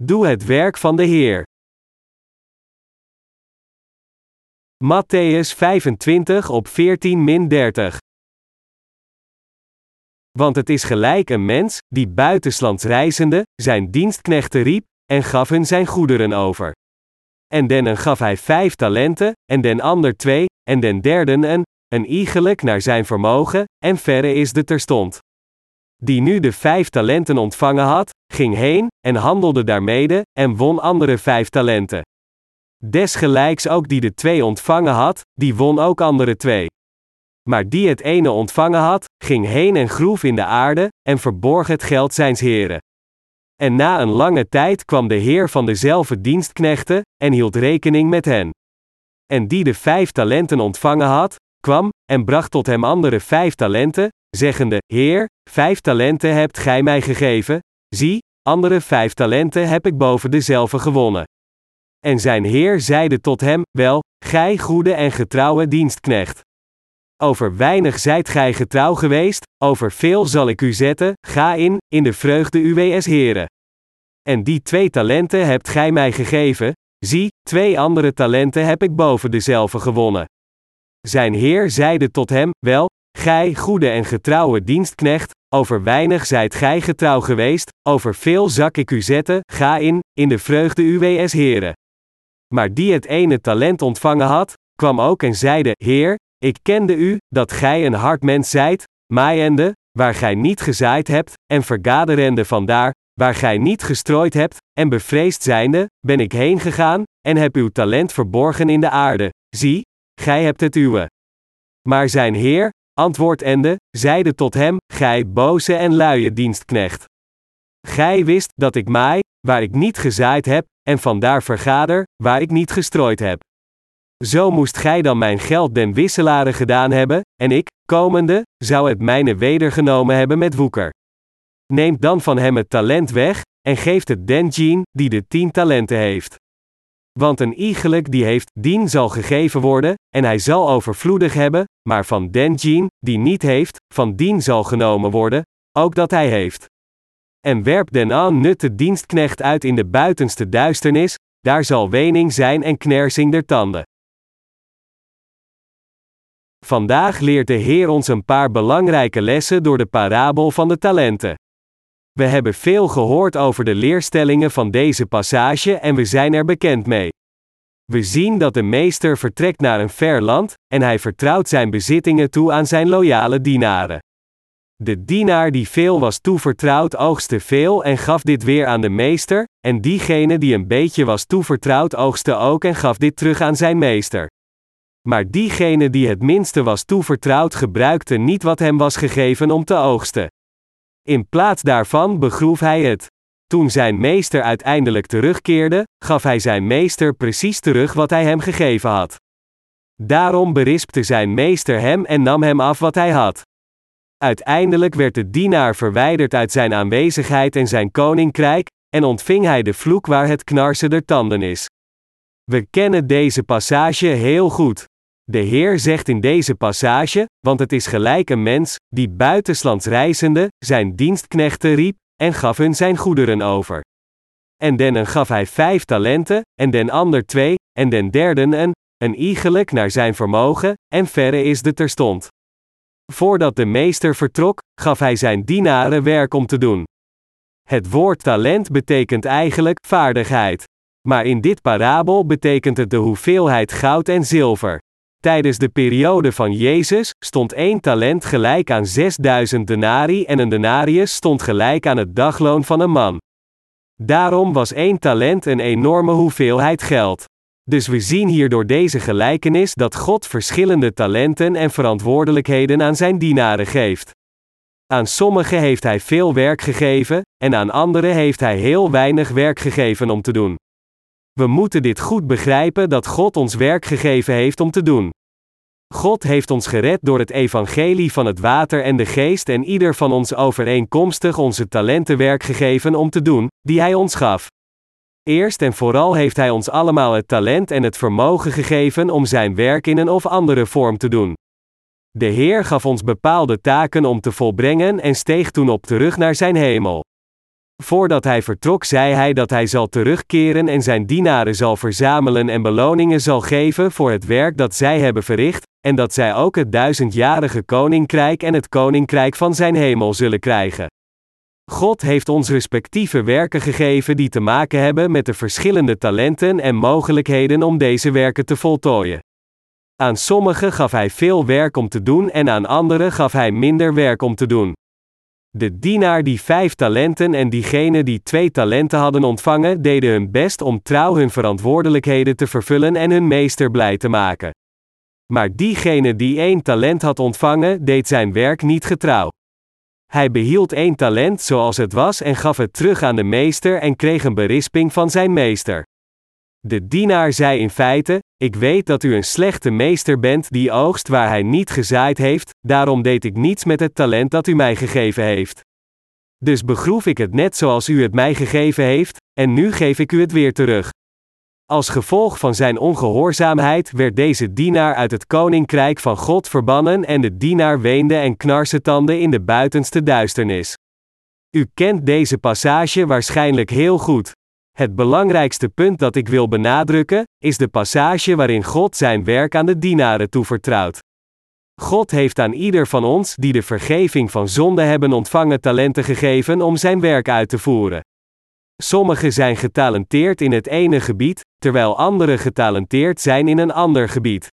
Doe het werk van de Heer. Matthäus 25 op 14 min 30. Want het is gelijk een mens, die buitenslands reizende, zijn dienstknechten riep, en gaf hun zijn goederen over. En den een gaf hij vijf talenten, en den ander twee, en den derden een, een iegelijk naar zijn vermogen, en verre is de terstond. Die nu de vijf talenten ontvangen had, ging heen, en handelde daarmede, en won andere vijf talenten. Desgelijks ook die de twee ontvangen had, die won ook andere twee. Maar die het ene ontvangen had, ging heen en groef in de aarde, en verborg het geld zijns heren. En na een lange tijd kwam de heer van dezelfde dienstknechten, en hield rekening met hen. En die de vijf talenten ontvangen had, kwam, en bracht tot hem andere vijf talenten, zeggende: Heer, vijf talenten hebt gij mij gegeven, zie, andere vijf talenten heb ik boven dezelfde gewonnen. En zijn heer zeide tot hem: Wel, gij goede en getrouwe dienstknecht. Over weinig zijt gij getrouw geweest, over veel zal ik u zetten, ga in, in de vreugde uws heren. En die twee talenten hebt gij mij gegeven, zie, twee andere talenten heb ik boven dezelfde gewonnen. Zijn heer zeide tot hem, wel, gij goede en getrouwe dienstknecht, over weinig zijt gij getrouw geweest, over veel zak ik u zetten, ga in, in de vreugde uws heren. Maar die het ene talent ontvangen had, kwam ook en zeide, Heer, ik kende u, dat gij een hard mens zijt, maaiende, waar gij niet gezaaid hebt, en vergaderende vandaar, waar gij niet gestrooid hebt, en bevreesd zijnde, ben ik heen gegaan, en heb uw talent verborgen in de aarde. Zie, gij hebt het uwe. Maar zijn heer, antwoordende, zeide tot hem, gij boze en luie dienstknecht. Gij wist dat ik maai, waar ik niet gezaaid heb, en vandaar vergader, waar ik niet gestrooid heb. Zo moest gij dan mijn geld den wisselaren gedaan hebben, en ik, komende, zou het mijne wedergenomen hebben met woeker. Neemt dan van hem het talent weg, en geeft het den Jean, die de tien talenten heeft. Want een iegelijk die heeft, dien zal gegeven worden, en hij zal overvloedig hebben, maar van den Jean, die niet heeft, van dien zal genomen worden, ook dat hij heeft. En werp den aan nutte dienstknecht uit in de buitenste duisternis, daar zal wening zijn en knersing der tanden. Vandaag leert de Heer ons een paar belangrijke lessen door de parabel van de talenten. We hebben veel gehoord over de leerstellingen van deze passage en we zijn er bekend mee. We zien dat de meester vertrekt naar een ver land, en hij vertrouwt zijn bezittingen toe aan zijn loyale dienaren. De dienaar die veel was toevertrouwd oogste veel en gaf dit weer aan de meester, en diegene die een beetje was toevertrouwd oogste ook en gaf dit terug aan zijn meester. Maar diegene die het minste was toevertrouwd gebruikte niet wat hem was gegeven om te oogsten. In plaats daarvan begroef hij het. Toen zijn meester uiteindelijk terugkeerde, gaf hij zijn meester precies terug wat hij hem gegeven had. Daarom berispte zijn meester hem en nam hem af wat hij had. Uiteindelijk werd de dienaar verwijderd uit zijn aanwezigheid en zijn koninkrijk, en ontving hij de vloek waar het knarsen der tanden is. We kennen deze passage heel goed. De Heer zegt in deze passage, want het is gelijk een mens, die buitenslands reizende, zijn dienstknechten riep, en gaf hun zijn goederen over. En den een gaf hij vijf talenten, en den ander twee, en den derden een, een iegelijk naar zijn vermogen, en verre is de terstond. Voordat de meester vertrok, gaf hij zijn dienaren werk om te doen. Het woord talent betekent eigenlijk vaardigheid. Maar in dit parabel betekent het de hoeveelheid goud en zilver. Tijdens de periode van Jezus stond één talent gelijk aan 6000 denari en een denarius stond gelijk aan het dagloon van een man. Daarom was één talent een enorme hoeveelheid geld. Dus we zien hier door deze gelijkenis dat God verschillende talenten en verantwoordelijkheden aan zijn dienaren geeft. Aan sommigen heeft hij veel werk gegeven, en aan anderen heeft hij heel weinig werk gegeven om te doen. We moeten dit goed begrijpen dat God ons werk gegeven heeft om te doen. God heeft ons gered door het evangelie van het water en de geest en ieder van ons overeenkomstig onze talenten werk gegeven om te doen, die Hij ons gaf. Eerst en vooral heeft Hij ons allemaal het talent en het vermogen gegeven om Zijn werk in een of andere vorm te doen. De Heer gaf ons bepaalde taken om te volbrengen en steeg toen op terug naar Zijn hemel. Voordat hij vertrok zei hij dat hij zal terugkeren en zijn dienaren zal verzamelen en beloningen zal geven voor het werk dat zij hebben verricht, en dat zij ook het duizendjarige koninkrijk en het koninkrijk van zijn hemel zullen krijgen. God heeft ons respectieve werken gegeven die te maken hebben met de verschillende talenten en mogelijkheden om deze werken te voltooien. Aan sommigen gaf hij veel werk om te doen en aan anderen gaf hij minder werk om te doen. De dienaar die vijf talenten en diegene die twee talenten hadden ontvangen, deden hun best om trouw hun verantwoordelijkheden te vervullen en hun meester blij te maken. Maar diegene die één talent had ontvangen, deed zijn werk niet getrouw. Hij behield één talent zoals het was en gaf het terug aan de meester en kreeg een berisping van zijn meester. De dienaar zei in feite: Ik weet dat u een slechte meester bent die oogst waar hij niet gezaaid heeft, daarom deed ik niets met het talent dat u mij gegeven heeft. Dus begroef ik het net zoals u het mij gegeven heeft, en nu geef ik u het weer terug. Als gevolg van zijn ongehoorzaamheid werd deze dienaar uit het koninkrijk van God verbannen en de dienaar weende en knarsetande in de buitenste duisternis. U kent deze passage waarschijnlijk heel goed. Het belangrijkste punt dat ik wil benadrukken, is de passage waarin God zijn werk aan de dienaren toevertrouwt. God heeft aan ieder van ons die de vergeving van zonde hebben ontvangen talenten gegeven om zijn werk uit te voeren. Sommigen zijn getalenteerd in het ene gebied, terwijl anderen getalenteerd zijn in een ander gebied.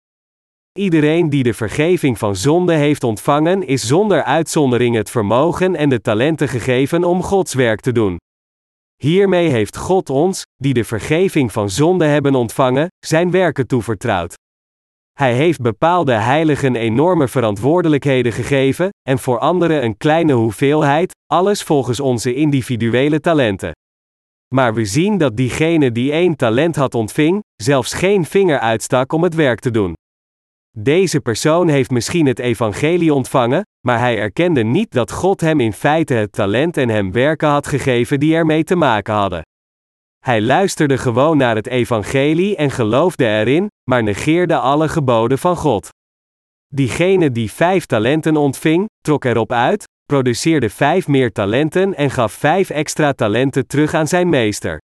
Iedereen die de vergeving van zonde heeft ontvangen, is zonder uitzondering het vermogen en de talenten gegeven om Gods werk te doen. Hiermee heeft God ons, die de vergeving van zonde hebben ontvangen, zijn werken toevertrouwd. Hij heeft bepaalde heiligen enorme verantwoordelijkheden gegeven, en voor anderen een kleine hoeveelheid, alles volgens onze individuele talenten. Maar we zien dat diegene die één talent had ontving, zelfs geen vinger uitstak om het werk te doen. Deze persoon heeft misschien het evangelie ontvangen, maar hij erkende niet dat God hem in feite het talent en hem werken had gegeven die ermee te maken hadden. Hij luisterde gewoon naar het evangelie en geloofde erin, maar negeerde alle geboden van God. Diegene die vijf talenten ontving, trok erop uit, produceerde vijf meer talenten en gaf vijf extra talenten terug aan zijn meester.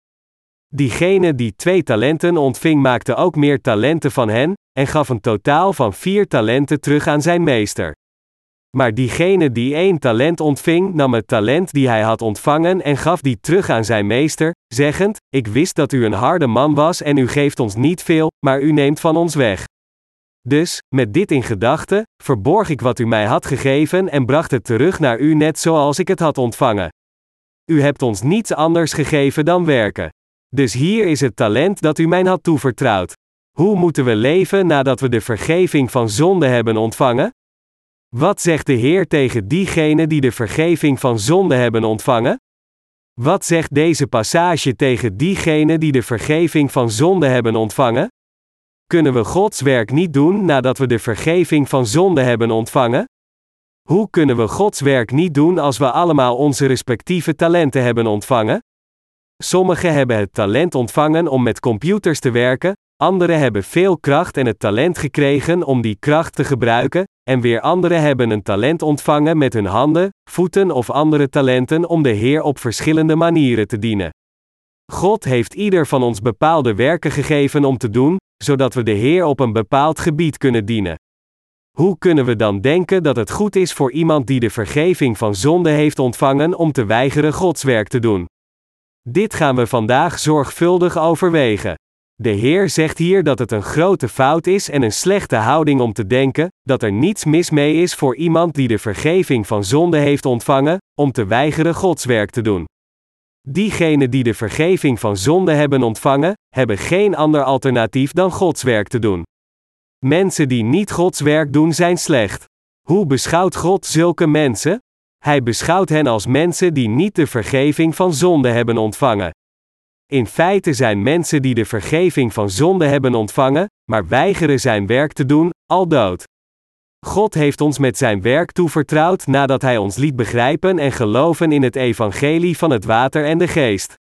Diegene die twee talenten ontving maakte ook meer talenten van hen, en gaf een totaal van vier talenten terug aan zijn meester. Maar diegene die één talent ontving, nam het talent die hij had ontvangen en gaf die terug aan zijn meester, zeggend: Ik wist dat u een harde man was en u geeft ons niet veel, maar u neemt van ons weg. Dus, met dit in gedachten, verborg ik wat u mij had gegeven en bracht het terug naar u net zoals ik het had ontvangen. U hebt ons niets anders gegeven dan werken. Dus hier is het talent dat u mij had toevertrouwd. Hoe moeten we leven nadat we de vergeving van zonde hebben ontvangen? Wat zegt de Heer tegen diegenen die de vergeving van zonde hebben ontvangen? Wat zegt deze passage tegen diegenen die de vergeving van zonde hebben ontvangen? Kunnen we Gods werk niet doen nadat we de vergeving van zonde hebben ontvangen? Hoe kunnen we Gods werk niet doen als we allemaal onze respectieve talenten hebben ontvangen? Sommigen hebben het talent ontvangen om met computers te werken, anderen hebben veel kracht en het talent gekregen om die kracht te gebruiken, en weer anderen hebben een talent ontvangen met hun handen, voeten of andere talenten om de Heer op verschillende manieren te dienen. God heeft ieder van ons bepaalde werken gegeven om te doen, zodat we de Heer op een bepaald gebied kunnen dienen. Hoe kunnen we dan denken dat het goed is voor iemand die de vergeving van zonde heeft ontvangen om te weigeren Gods werk te doen? Dit gaan we vandaag zorgvuldig overwegen. De Heer zegt hier dat het een grote fout is en een slechte houding om te denken dat er niets mis mee is voor iemand die de vergeving van zonde heeft ontvangen, om te weigeren Gods werk te doen. Diegenen die de vergeving van zonde hebben ontvangen, hebben geen ander alternatief dan Gods werk te doen. Mensen die niet Gods werk doen zijn slecht. Hoe beschouwt God zulke mensen? Hij beschouwt hen als mensen die niet de vergeving van zonde hebben ontvangen. In feite zijn mensen die de vergeving van zonde hebben ontvangen, maar weigeren zijn werk te doen, al dood. God heeft ons met zijn werk toevertrouwd nadat Hij ons liet begrijpen en geloven in het evangelie van het water en de geest.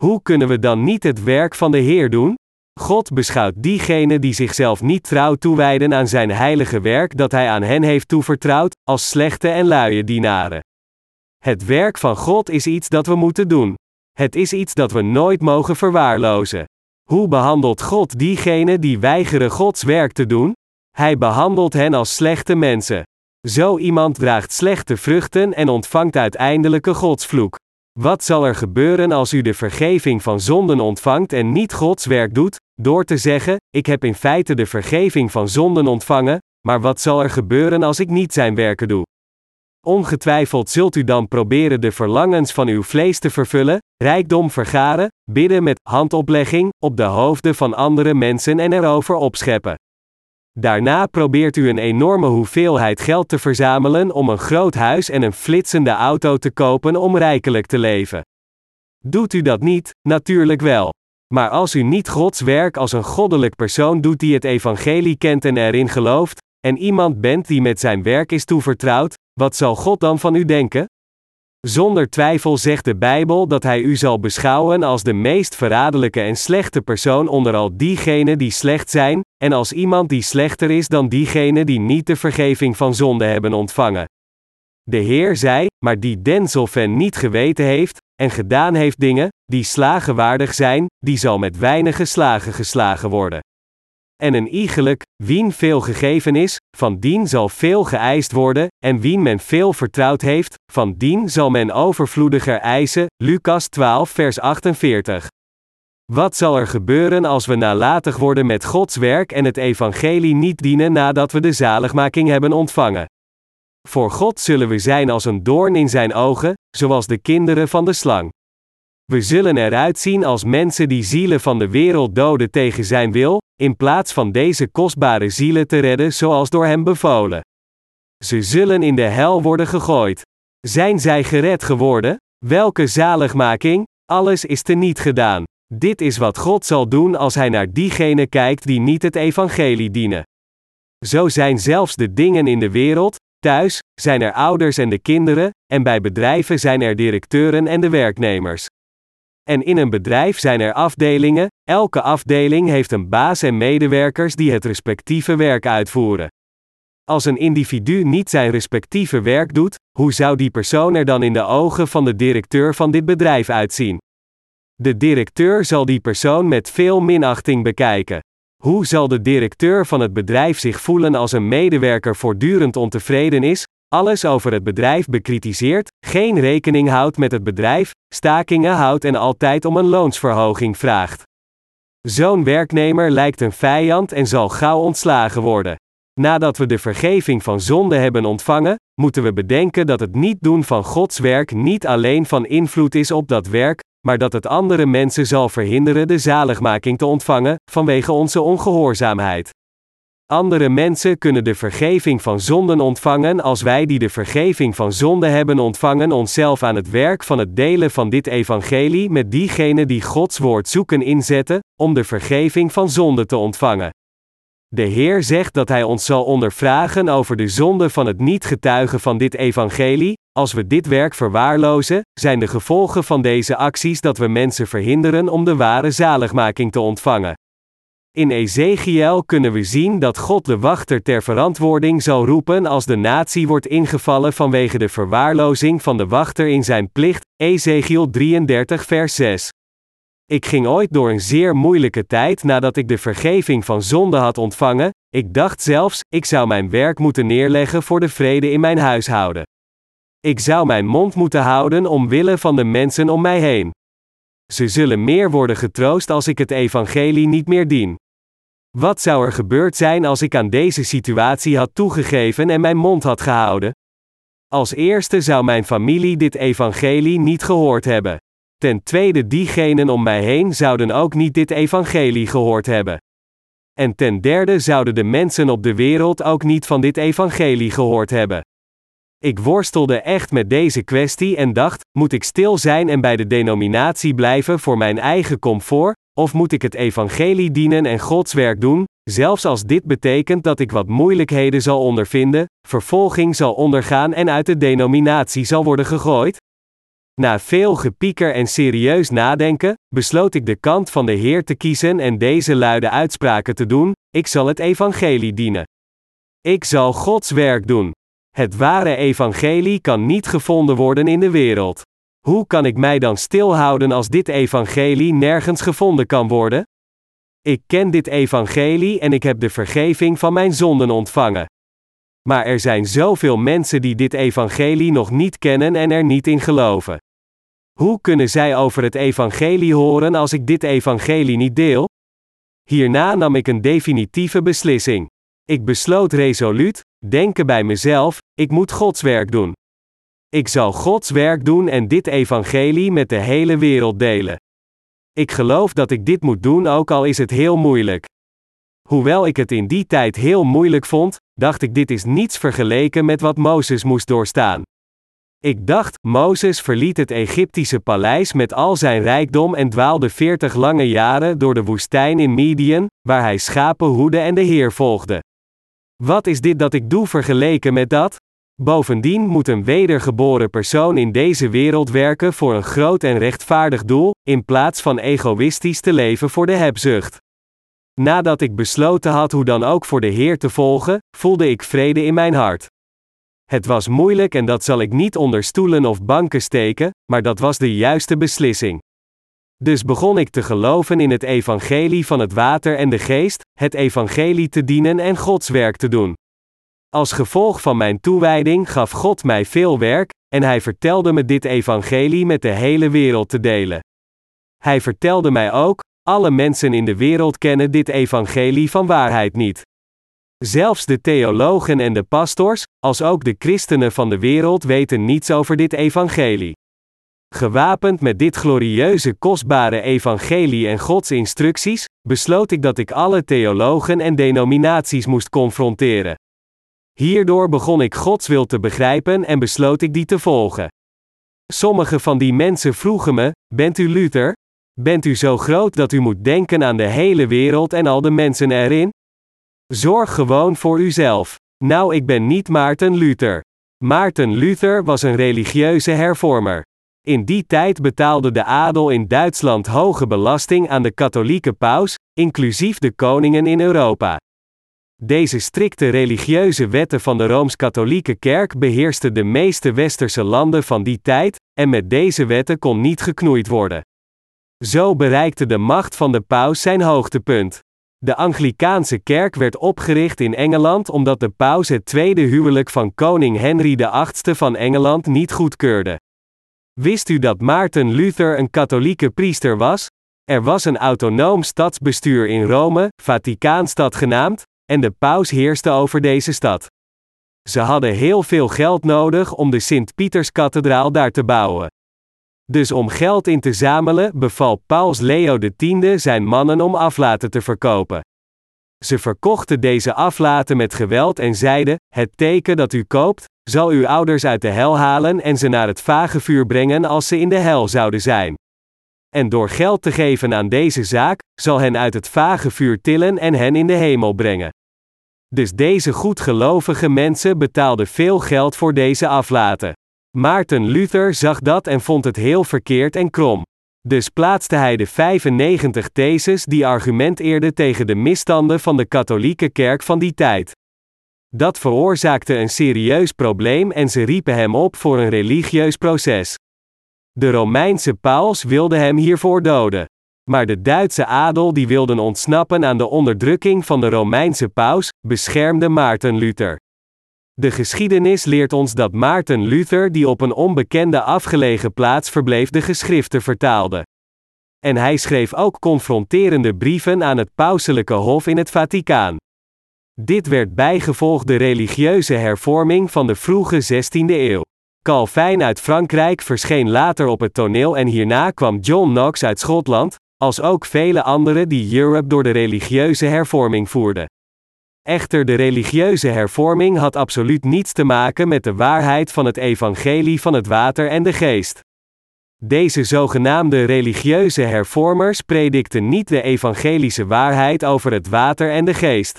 Hoe kunnen we dan niet het werk van de Heer doen? God beschouwt diegenen die zichzelf niet trouw toewijden aan zijn heilige werk dat Hij aan hen heeft toevertrouwd, als slechte en luie dienaren. Het werk van God is iets dat we moeten doen. Het is iets dat we nooit mogen verwaarlozen. Hoe behandelt God diegenen die weigeren Gods werk te doen? Hij behandelt hen als slechte mensen. Zo iemand draagt slechte vruchten en ontvangt uiteindelijk een godsvloek. Wat zal er gebeuren als u de vergeving van zonden ontvangt en niet Gods werk doet, door te zeggen: Ik heb in feite de vergeving van zonden ontvangen, maar wat zal er gebeuren als ik niet zijn werken doe? Ongetwijfeld zult u dan proberen de verlangens van uw vlees te vervullen, rijkdom vergaren, bidden met handoplegging op de hoofden van andere mensen en erover opscheppen. Daarna probeert u een enorme hoeveelheid geld te verzamelen om een groot huis en een flitsende auto te kopen om rijkelijk te leven. Doet u dat niet? Natuurlijk wel. Maar als u niet Gods werk als een goddelijk persoon doet die het evangelie kent en erin gelooft, en iemand bent die met zijn werk is toevertrouwd, wat zal God dan van u denken? Zonder twijfel zegt de Bijbel dat Hij u zal beschouwen als de meest verraderlijke en slechte persoon onder al diegenen die slecht zijn, en als iemand die slechter is dan diegenen die niet de vergeving van zonde hebben ontvangen. De Heer zei, maar die Denzelfen niet geweten heeft, en gedaan heeft dingen, die slagenwaardig zijn, die zal met weinige slagen geslagen worden. En een iegelijk, wien veel gegeven is, van dien zal veel geëist worden, en wien men veel vertrouwd heeft, van dien zal men overvloediger eisen. Lucas 12, vers 48. Wat zal er gebeuren als we nalatig worden met Gods werk en het evangelie niet dienen nadat we de zaligmaking hebben ontvangen? Voor God zullen we zijn als een doorn in zijn ogen, zoals de kinderen van de slang. We zullen eruit zien als mensen die zielen van de wereld doden tegen zijn wil, in plaats van deze kostbare zielen te redden zoals door hem bevolen. Ze zullen in de hel worden gegooid. Zijn zij gered geworden? Welke zaligmaking? Alles is teniet gedaan. Dit is wat God zal doen als Hij naar diegenen kijkt die niet het evangelie dienen. Zo zijn zelfs de dingen in de wereld, thuis, zijn er ouders en de kinderen, en bij bedrijven zijn er directeuren en de werknemers. En in een bedrijf zijn er afdelingen, elke afdeling heeft een baas en medewerkers die het respectieve werk uitvoeren. Als een individu niet zijn respectieve werk doet, hoe zou die persoon er dan in de ogen van de directeur van dit bedrijf uitzien? De directeur zal die persoon met veel minachting bekijken. Hoe zal de directeur van het bedrijf zich voelen als een medewerker voortdurend ontevreden is, alles over het bedrijf bekritiseert, geen rekening houdt met het bedrijf, stakingen houdt en altijd om een loonsverhoging vraagt? Zo'n werknemer lijkt een vijand en zal gauw ontslagen worden. Nadat we de vergeving van zonde hebben ontvangen, moeten we bedenken dat het niet doen van Gods werk niet alleen van invloed is op dat werk, maar dat het andere mensen zal verhinderen de zaligmaking te ontvangen, vanwege onze ongehoorzaamheid. Andere mensen kunnen de vergeving van zonden ontvangen als wij die de vergeving van zonde hebben ontvangen onszelf aan het werk van het delen van dit evangelie met diegenen die Gods woord zoeken inzetten, om de vergeving van zonde te ontvangen. De Heer zegt dat Hij ons zal ondervragen over de zonde van het niet getuigen van dit evangelie. Als we dit werk verwaarlozen, zijn de gevolgen van deze acties dat we mensen verhinderen om de ware zaligmaking te ontvangen. In Ezekiel kunnen we zien dat God de wachter ter verantwoording zal roepen als de natie wordt ingevallen vanwege de verwaarlozing van de wachter in zijn plicht. Ezekiel 33 vers 6. Ik ging ooit door een zeer moeilijke tijd nadat ik de vergeving van zonde had ontvangen. Ik dacht zelfs, ik zou mijn werk moeten neerleggen voor de vrede in mijn huishouden. Ik zou mijn mond moeten houden omwille van de mensen om mij heen. Ze zullen meer worden getroost als ik het evangelie niet meer dien. Wat zou er gebeurd zijn als ik aan deze situatie had toegegeven en mijn mond had gehouden? Als eerste zou mijn familie dit evangelie niet gehoord hebben. Ten tweede, diegenen om mij heen zouden ook niet dit evangelie gehoord hebben. En ten derde zouden de mensen op de wereld ook niet van dit evangelie gehoord hebben. Ik worstelde echt met deze kwestie en dacht: moet ik stil zijn en bij de denominatie blijven voor mijn eigen comfort, of moet ik het evangelie dienen en Gods werk doen, zelfs als dit betekent dat ik wat moeilijkheden zal ondervinden, vervolging zal ondergaan en uit de denominatie zal worden gegooid? Na veel gepieker en serieus nadenken, besloot ik de kant van de Heer te kiezen en deze luide uitspraken te doen: Ik zal het evangelie dienen. Ik zal Gods werk doen. Het ware evangelie kan niet gevonden worden in de wereld. Hoe kan ik mij dan stilhouden als dit evangelie nergens gevonden kan worden? Ik ken dit evangelie en ik heb de vergeving van mijn zonden ontvangen. Maar er zijn zoveel mensen die dit evangelie nog niet kennen en er niet in geloven. Hoe kunnen zij over het evangelie horen als ik dit evangelie niet deel? Hierna nam ik een definitieve beslissing. Ik besloot resoluut, denken bij mezelf, ik moet Gods werk doen. Ik zal Gods werk doen en dit evangelie met de hele wereld delen. Ik geloof dat ik dit moet doen ook al is het heel moeilijk. Hoewel ik het in die tijd heel moeilijk vond, dacht ik dit is niets vergeleken met wat Mozes moest doorstaan. Ik dacht, Mozes verliet het Egyptische paleis met al zijn rijkdom en dwaalde veertig lange jaren door de woestijn in Midian, waar hij schapen hoede en de Heer volgde. Wat is dit dat ik doe vergeleken met dat? Bovendien moet een wedergeboren persoon in deze wereld werken voor een groot en rechtvaardig doel, in plaats van egoïstisch te leven voor de hebzucht. Nadat ik besloten had hoe dan ook voor de Heer te volgen, voelde ik vrede in mijn hart. Het was moeilijk en dat zal ik niet onder stoelen of banken steken, maar dat was de juiste beslissing. Dus begon ik te geloven in het evangelie van het water en de geest, het evangelie te dienen en Gods werk te doen. Als gevolg van mijn toewijding gaf God mij veel werk, en hij vertelde me dit evangelie met de hele wereld te delen. Hij vertelde mij ook, alle mensen in de wereld kennen dit evangelie van waarheid niet. Zelfs de theologen en de pastors, als ook de christenen van de wereld weten niets over dit evangelie. Gewapend met dit glorieuze kostbare evangelie en Gods instructies, besloot ik dat ik alle theologen en denominaties moest confronteren. Hierdoor begon ik Gods wil te begrijpen en besloot ik die te volgen. Sommige van die mensen vroegen me: Bent u Luther? Bent u zo groot dat u moet denken aan de hele wereld en al de mensen erin? Zorg gewoon voor uzelf. Nou, ik ben niet Maarten Luther. Maarten Luther was een religieuze hervormer. In die tijd betaalde de adel in Duitsland hoge belasting aan de katholieke paus, inclusief de koningen in Europa. Deze strikte religieuze wetten van de Rooms-Katholieke Kerk beheersten de meeste westerse landen van die tijd, en met deze wetten kon niet geknoeid worden. Zo bereikte de macht van de paus zijn hoogtepunt. De Anglikaanse kerk werd opgericht in Engeland omdat de paus het tweede huwelijk van koning Henry VIII van Engeland niet goedkeurde. Wist u dat Maarten Luther een katholieke priester was? Er was een autonoom stadsbestuur in Rome, Vaticaanstad genaamd, en de paus heerste over deze stad. Ze hadden heel veel geld nodig om de Sint-Pieterskathedraal daar te bouwen. Dus om geld in te zamelen beval Paus Leo X zijn mannen om aflaten te verkopen. Ze verkochten deze aflaten met geweld en zeiden: Het teken dat u koopt, zal uw ouders uit de hel halen en ze naar het vagevuur brengen als ze in de hel zouden zijn. En door geld te geven aan deze zaak, zal hen uit het vagevuur tillen en hen in de hemel brengen. Dus deze goedgelovige mensen betaalden veel geld voor deze aflaten. Maarten Luther zag dat en vond het heel verkeerd en krom. Dus plaatste hij de 95 theses die argumenteerden tegen de misstanden van de katholieke kerk van die tijd. Dat veroorzaakte een serieus probleem en ze riepen hem op voor een religieus proces. De Romeinse paus wilde hem hiervoor doden. Maar de Duitse adel die wilden ontsnappen aan de onderdrukking van de Romeinse paus, beschermde Maarten Luther. De geschiedenis leert ons dat Maarten Luther, die op een onbekende afgelegen plaats verbleef, de geschriften vertaalde. En hij schreef ook confronterende brieven aan het pauselijke hof in het Vaticaan. Dit werd bijgevolgd de religieuze hervorming van de vroege 16e eeuw. Calvijn uit Frankrijk verscheen later op het toneel en hierna kwam John Knox uit Schotland, als ook vele anderen die Europe door de religieuze hervorming voerden. Echter, de religieuze hervorming had absoluut niets te maken met de waarheid van het evangelie van het water en de geest. Deze zogenaamde religieuze hervormers predikten niet de evangelische waarheid over het water en de geest.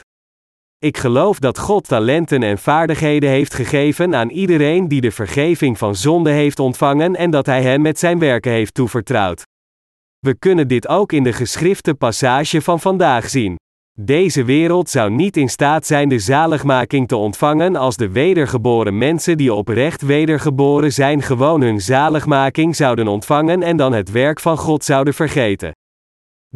Ik geloof dat God talenten en vaardigheden heeft gegeven aan iedereen die de vergeving van zonde heeft ontvangen en dat Hij hen met zijn werken heeft toevertrouwd. We kunnen dit ook in de geschrifte passage van vandaag zien. Deze wereld zou niet in staat zijn de zaligmaking te ontvangen als de wedergeboren mensen die oprecht wedergeboren zijn gewoon hun zaligmaking zouden ontvangen en dan het werk van God zouden vergeten.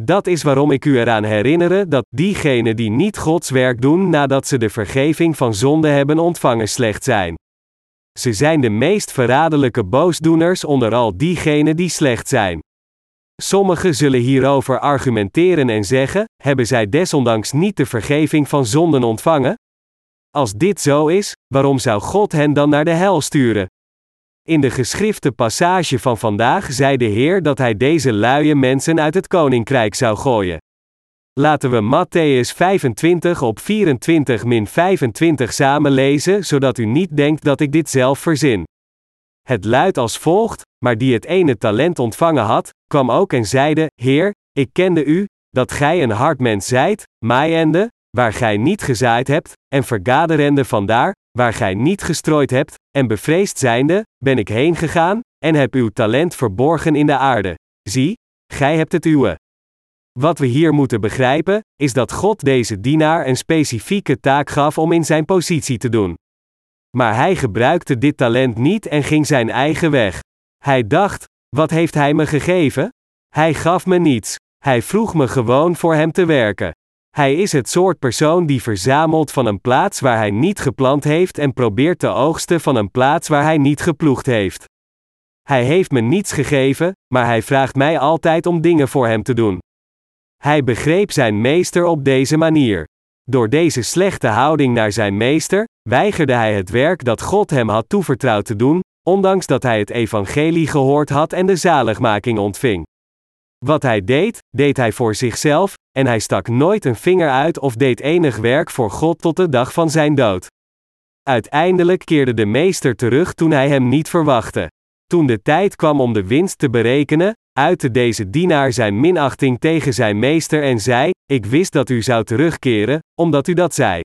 Dat is waarom ik u eraan herinnere dat diegenen die niet Gods werk doen nadat ze de vergeving van zonde hebben ontvangen slecht zijn. Ze zijn de meest verraderlijke boosdoeners onder al diegenen die slecht zijn. Sommigen zullen hierover argumenteren en zeggen: hebben zij desondanks niet de vergeving van zonden ontvangen? Als dit zo is, waarom zou God hen dan naar de hel sturen? In de geschrifte passage van vandaag zei de Heer dat Hij deze luie mensen uit het koninkrijk zou gooien. Laten we Matthäus 25 op 24-25 samen lezen, zodat u niet denkt dat ik dit zelf verzin. Het luidt als volgt: Maar die het ene talent ontvangen had, kwam ook en zeide: Heer, ik kende u, dat gij een hard mens zijt, maaiende, waar gij niet gezaaid hebt, en vergaderende vandaar, waar gij niet gestrooid hebt, en bevreesd zijnde, ben ik heen gegaan, en heb uw talent verborgen in de aarde. Zie, gij hebt het uwe. Wat we hier moeten begrijpen, is dat God deze dienaar een specifieke taak gaf om in zijn positie te doen. Maar hij gebruikte dit talent niet en ging zijn eigen weg. Hij dacht: wat heeft hij me gegeven? Hij gaf me niets. Hij vroeg me gewoon voor hem te werken. Hij is het soort persoon die verzamelt van een plaats waar hij niet geplant heeft en probeert te oogsten van een plaats waar hij niet geploegd heeft. Hij heeft me niets gegeven, maar hij vraagt mij altijd om dingen voor hem te doen. Hij begreep zijn meester op deze manier. Door deze slechte houding naar zijn meester, weigerde hij het werk dat God hem had toevertrouwd te doen, ondanks dat hij het evangelie gehoord had en de zaligmaking ontving. Wat hij deed, deed hij voor zichzelf, en hij stak nooit een vinger uit of deed enig werk voor God tot de dag van zijn dood. Uiteindelijk keerde de meester terug toen hij hem niet verwachtte. Toen de tijd kwam om de winst te berekenen, uitte deze dienaar zijn minachting tegen zijn meester en zei: Ik wist dat u zou terugkeren, omdat u dat zei.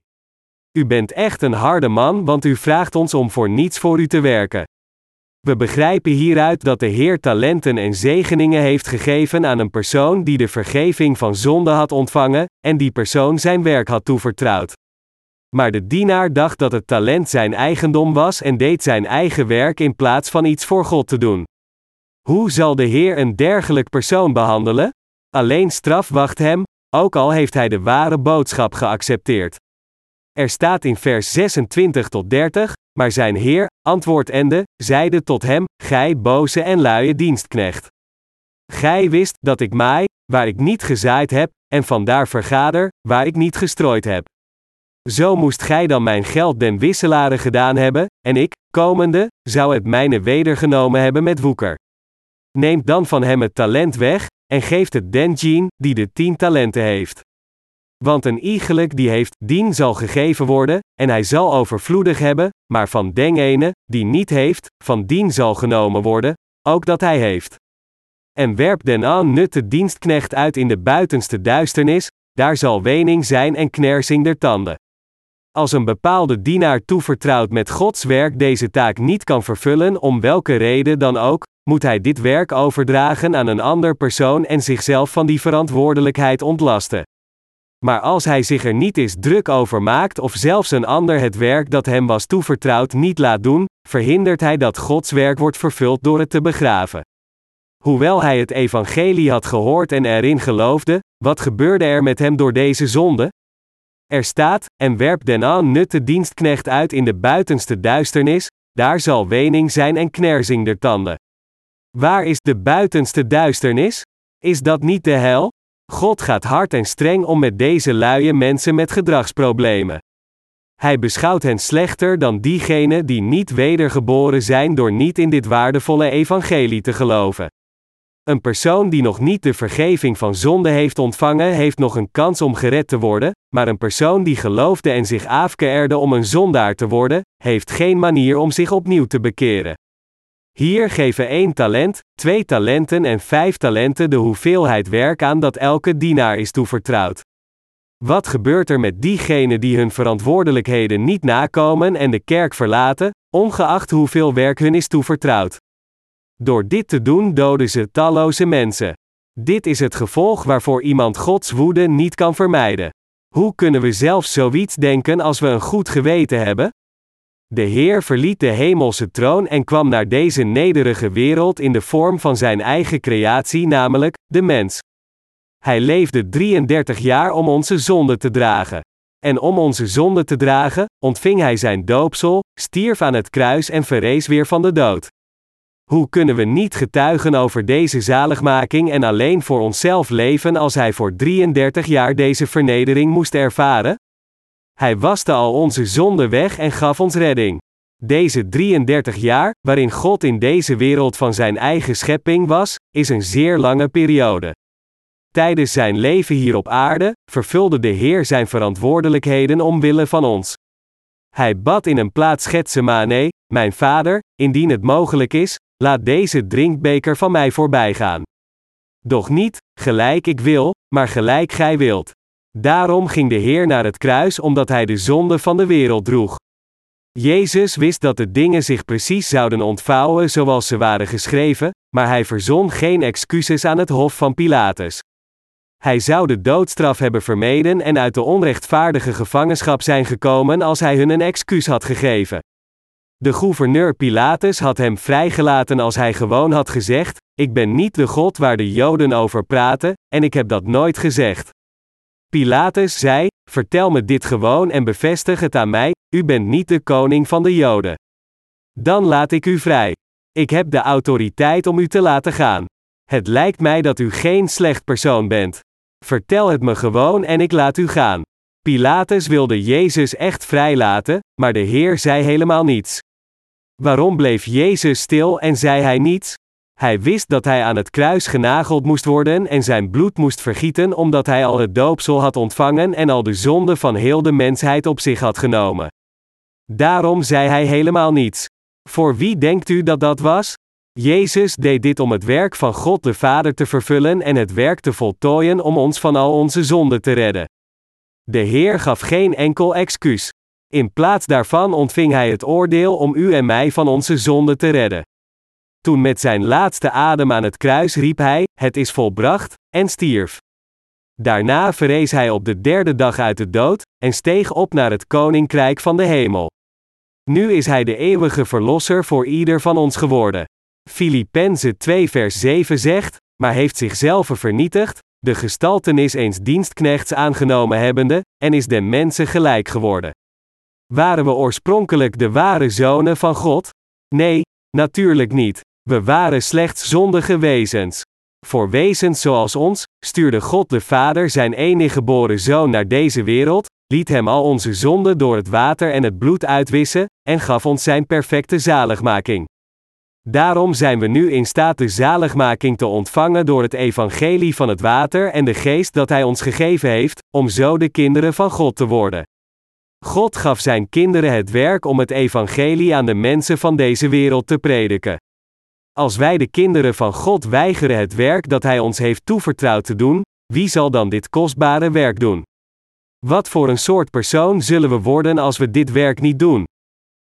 U bent echt een harde man, want u vraagt ons om voor niets voor u te werken. We begrijpen hieruit dat de Heer talenten en zegeningen heeft gegeven aan een persoon die de vergeving van zonde had ontvangen, en die persoon zijn werk had toevertrouwd. Maar de dienaar dacht dat het talent zijn eigendom was en deed zijn eigen werk in plaats van iets voor God te doen. Hoe zal de Heer een dergelijk persoon behandelen? Alleen straf wacht hem, ook al heeft hij de ware boodschap geaccepteerd. Er staat in vers 26 tot 30, maar zijn Heer, antwoordende, zeide tot hem: Gij boze en luie dienstknecht. Gij wist dat ik maai, waar ik niet gezaaid heb, en vandaar vergader, waar ik niet gestrooid heb. Zo moest gij dan mijn geld den wisselaren gedaan hebben, en ik, komende, zou het mijne wedergenomen hebben met woeker. Neemt dan van hem het talent weg, en geeft het den Jean, die de tien talenten heeft. Want een iegelijk die heeft, dien zal gegeven worden, en hij zal overvloedig hebben, maar van den ene, die niet heeft, van dien zal genomen worden, ook dat hij heeft. En werp den aan nutte dienstknecht uit in de buitenste duisternis, daar zal wening zijn en knersing der tanden. Als een bepaalde dienaar toevertrouwd met Gods werk deze taak niet kan vervullen, om welke reden dan ook, moet hij dit werk overdragen aan een ander persoon en zichzelf van die verantwoordelijkheid ontlasten. Maar als hij zich er niet eens druk over maakt of zelfs een ander het werk dat hem was toevertrouwd niet laat doen, verhindert hij dat Gods werk wordt vervuld door het te begraven. Hoewel hij het evangelie had gehoord en erin geloofde, wat gebeurde er met hem door deze zonde? Er staat, en werp den aan nutte dienstknecht uit in de buitenste duisternis, daar zal wening zijn en knersing der tanden. Waar is de buitenste duisternis? Is dat niet de hel? God gaat hard en streng om met deze luie mensen met gedragsproblemen. Hij beschouwt hen slechter dan diegenen die niet wedergeboren zijn door niet in dit waardevolle evangelie te geloven. Een persoon die nog niet de vergeving van zonde heeft ontvangen, heeft nog een kans om gered te worden, maar een persoon die geloofde en zich afkeerde om een zondaar te worden, heeft geen manier om zich opnieuw te bekeren. Hier geven één talent, twee talenten en vijf talenten de hoeveelheid werk aan dat elke dienaar is toevertrouwd. Wat gebeurt er met diegenen die hun verantwoordelijkheden niet nakomen en de kerk verlaten, ongeacht hoeveel werk hun is toevertrouwd? Door dit te doen doden ze talloze mensen. Dit is het gevolg waarvoor iemand Gods woede niet kan vermijden. Hoe kunnen we zelfs zoiets denken als we een goed geweten hebben? De Heer verliet de hemelse troon en kwam naar deze nederige wereld in de vorm van zijn eigen creatie, namelijk de mens. Hij leefde 33 jaar om onze zonde te dragen. En om onze zonde te dragen, ontving hij zijn doopsel, stierf aan het kruis en verrees weer van de dood. Hoe kunnen we niet getuigen over deze zaligmaking en alleen voor onszelf leven als hij voor 33 jaar deze vernedering moest ervaren? Hij waste al onze zonde weg en gaf ons redding. Deze 33 jaar, waarin God in deze wereld van zijn eigen schepping was, is een zeer lange periode. Tijdens zijn leven hier op aarde, vervulde de Heer zijn verantwoordelijkheden omwille van ons. Hij bad in een plaats Getsemane, mijn vader, indien het mogelijk is, laat deze drinkbeker van mij voorbij gaan. Doch niet, gelijk ik wil, maar gelijk gij wilt. Daarom ging de Heer naar het kruis omdat hij de zonde van de wereld droeg. Jezus wist dat de dingen zich precies zouden ontvouwen zoals ze waren geschreven, maar hij verzon geen excuses aan het hof van Pilatus. Hij zou de doodstraf hebben vermeden en uit de onrechtvaardige gevangenschap zijn gekomen als hij hun een excuus had gegeven. De gouverneur Pilatus had hem vrijgelaten als hij gewoon had gezegd: Ik ben niet de God waar de Joden over praten, en ik heb dat nooit gezegd. Pilatus zei: Vertel me dit gewoon en bevestig het aan mij: U bent niet de koning van de Joden. Dan laat ik u vrij. Ik heb de autoriteit om u te laten gaan. Het lijkt mij dat u geen slecht persoon bent. Vertel het me gewoon en ik laat u gaan. Pilatus wilde Jezus echt vrijlaten, maar de Heer zei helemaal niets. Waarom bleef Jezus stil en zei hij niets? Hij wist dat hij aan het kruis genageld moest worden en zijn bloed moest vergieten omdat hij al het doopsel had ontvangen en al de zonde van heel de mensheid op zich had genomen. Daarom zei hij helemaal niets. Voor wie denkt u dat dat was? Jezus deed dit om het werk van God de Vader te vervullen en het werk te voltooien om ons van al onze zonden te redden. De Heer gaf geen enkel excuus. In plaats daarvan ontving Hij het oordeel om u en mij van onze zonden te redden. Toen met zijn laatste adem aan het kruis riep Hij: Het is volbracht, en stierf. Daarna verrees Hij op de derde dag uit de dood, en steeg op naar het koninkrijk van de hemel. Nu is Hij de eeuwige verlosser voor ieder van ons geworden. Filippenzen 2 vers 7 zegt, maar heeft zichzelf vernietigd, de gestaltenis eens dienstknechts aangenomen hebbende, en is den mensen gelijk geworden. Waren we oorspronkelijk de ware zonen van God? Nee, natuurlijk niet. We waren slechts zondige wezens. Voor wezens zoals ons, stuurde God de Vader zijn enige geboren zoon naar deze wereld, liet hem al onze zonden door het water en het bloed uitwissen, en gaf ons zijn perfecte zaligmaking. Daarom zijn we nu in staat de zaligmaking te ontvangen door het evangelie van het water en de geest dat Hij ons gegeven heeft, om zo de kinderen van God te worden. God gaf Zijn kinderen het werk om het evangelie aan de mensen van deze wereld te prediken. Als wij de kinderen van God weigeren het werk dat Hij ons heeft toevertrouwd te doen, wie zal dan dit kostbare werk doen? Wat voor een soort persoon zullen we worden als we dit werk niet doen?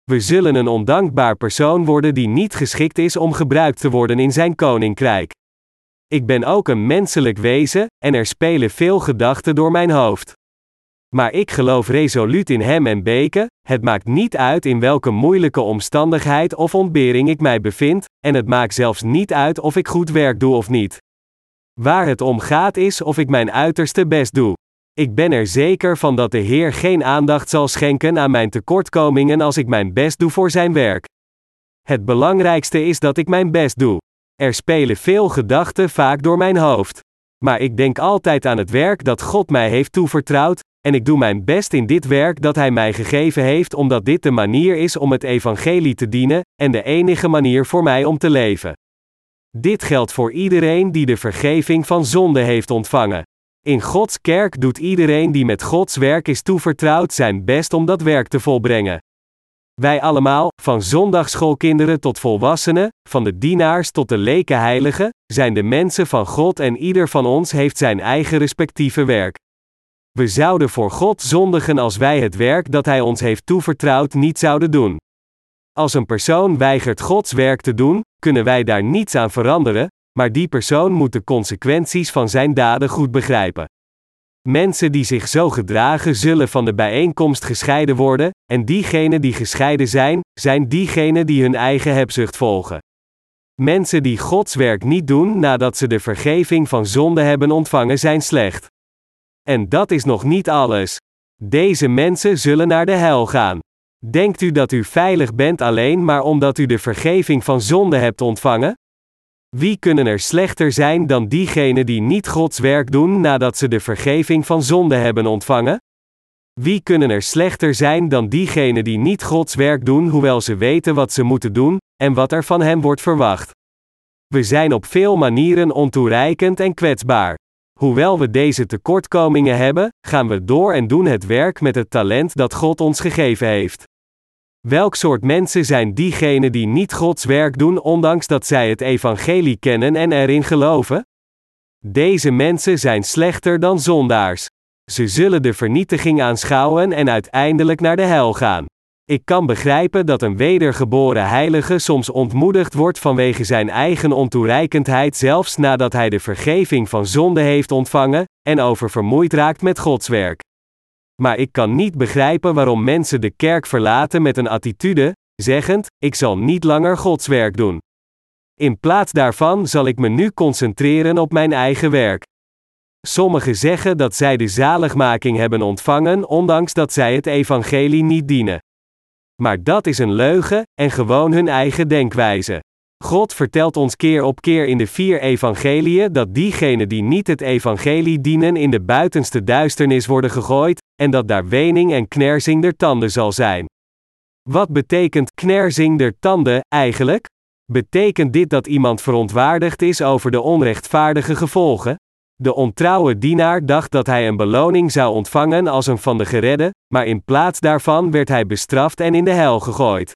We zullen een ondankbaar persoon worden die niet geschikt is om gebruikt te worden in zijn koninkrijk. Ik ben ook een menselijk wezen, en er spelen veel gedachten door mijn hoofd. Maar ik geloof resoluut in Hem en Beke, het maakt niet uit in welke moeilijke omstandigheid of ontbering ik mij bevind, en het maakt zelfs niet uit of ik goed werk doe of niet. Waar het om gaat is of ik mijn uiterste best doe. Ik ben er zeker van dat de Heer geen aandacht zal schenken aan mijn tekortkomingen als ik mijn best doe voor Zijn werk. Het belangrijkste is dat ik mijn best doe. Er spelen veel gedachten vaak door mijn hoofd. Maar ik denk altijd aan het werk dat God mij heeft toevertrouwd, en ik doe mijn best in dit werk dat Hij mij gegeven heeft, omdat dit de manier is om het Evangelie te dienen, en de enige manier voor mij om te leven. Dit geldt voor iedereen die de vergeving van zonde heeft ontvangen. In Gods kerk doet iedereen die met Gods werk is toevertrouwd zijn best om dat werk te volbrengen. Wij allemaal, van zondagsschoolkinderen tot volwassenen, van de dienaars tot de leke heiligen, zijn de mensen van God en ieder van ons heeft zijn eigen respectieve werk. We zouden voor God zondigen als wij het werk dat Hij ons heeft toevertrouwd niet zouden doen. Als een persoon weigert Gods werk te doen, kunnen wij daar niets aan veranderen, maar die persoon moet de consequenties van zijn daden goed begrijpen. Mensen die zich zo gedragen zullen van de bijeenkomst gescheiden worden, en diegenen die gescheiden zijn, zijn diegenen die hun eigen hebzucht volgen. Mensen die Gods werk niet doen nadat ze de vergeving van zonde hebben ontvangen zijn slecht. En dat is nog niet alles. Deze mensen zullen naar de hel gaan. Denkt u dat u veilig bent alleen maar omdat u de vergeving van zonde hebt ontvangen? Wie kunnen er slechter zijn dan diegenen die niet Gods werk doen nadat ze de vergeving van zonde hebben ontvangen? Wie kunnen er slechter zijn dan diegenen die niet Gods werk doen hoewel ze weten wat ze moeten doen en wat er van hem wordt verwacht? We zijn op veel manieren ontoereikend en kwetsbaar. Hoewel we deze tekortkomingen hebben, gaan we door en doen het werk met het talent dat God ons gegeven heeft. Welk soort mensen zijn diegenen die niet Gods werk doen ondanks dat zij het evangelie kennen en erin geloven? Deze mensen zijn slechter dan zondaars. Ze zullen de vernietiging aanschouwen en uiteindelijk naar de hel gaan. Ik kan begrijpen dat een wedergeboren heilige soms ontmoedigd wordt vanwege zijn eigen ontoereikendheid zelfs nadat hij de vergeving van zonde heeft ontvangen, en oververmoeid raakt met Gods werk. Maar ik kan niet begrijpen waarom mensen de kerk verlaten met een attitude, zeggend: Ik zal niet langer Gods werk doen. In plaats daarvan zal ik me nu concentreren op mijn eigen werk. Sommigen zeggen dat zij de zaligmaking hebben ontvangen, ondanks dat zij het evangelie niet dienen. Maar dat is een leugen, en gewoon hun eigen denkwijze. God vertelt ons keer op keer in de vier evangeliën dat diegenen die niet het evangelie dienen in de buitenste duisternis worden gegooid, en dat daar wening en knersing der tanden zal zijn. Wat betekent knersing der tanden eigenlijk? Betekent dit dat iemand verontwaardigd is over de onrechtvaardige gevolgen? De ontrouwe dienaar dacht dat hij een beloning zou ontvangen als een van de geredden, maar in plaats daarvan werd hij bestraft en in de hel gegooid.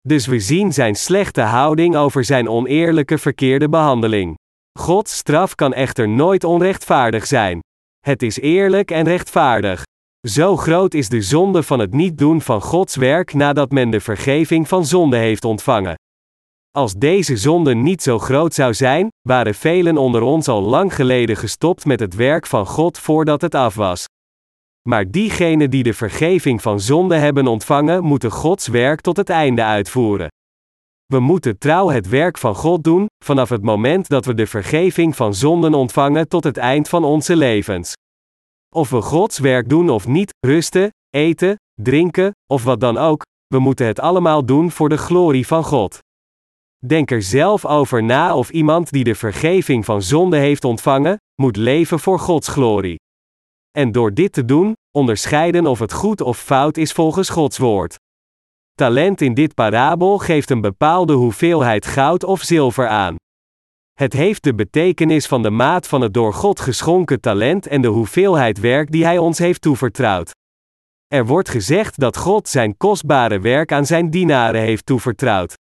Dus we zien zijn slechte houding over zijn oneerlijke verkeerde behandeling. Gods straf kan echter nooit onrechtvaardig zijn. Het is eerlijk en rechtvaardig. Zo groot is de zonde van het niet doen van Gods werk nadat men de vergeving van zonde heeft ontvangen. Als deze zonde niet zo groot zou zijn, waren velen onder ons al lang geleden gestopt met het werk van God voordat het af was. Maar diegenen die de vergeving van zonde hebben ontvangen, moeten Gods werk tot het einde uitvoeren. We moeten trouw het werk van God doen, vanaf het moment dat we de vergeving van zonden ontvangen tot het eind van onze levens. Of we Gods werk doen of niet, rusten, eten, drinken, of wat dan ook, we moeten het allemaal doen voor de glorie van God. Denk er zelf over na of iemand die de vergeving van zonde heeft ontvangen, moet leven voor Gods glorie. En door dit te doen, onderscheiden of het goed of fout is volgens Gods woord. Talent in dit parabel geeft een bepaalde hoeveelheid goud of zilver aan. Het heeft de betekenis van de maat van het door God geschonken talent en de hoeveelheid werk die Hij ons heeft toevertrouwd. Er wordt gezegd dat God zijn kostbare werk aan zijn dienaren heeft toevertrouwd.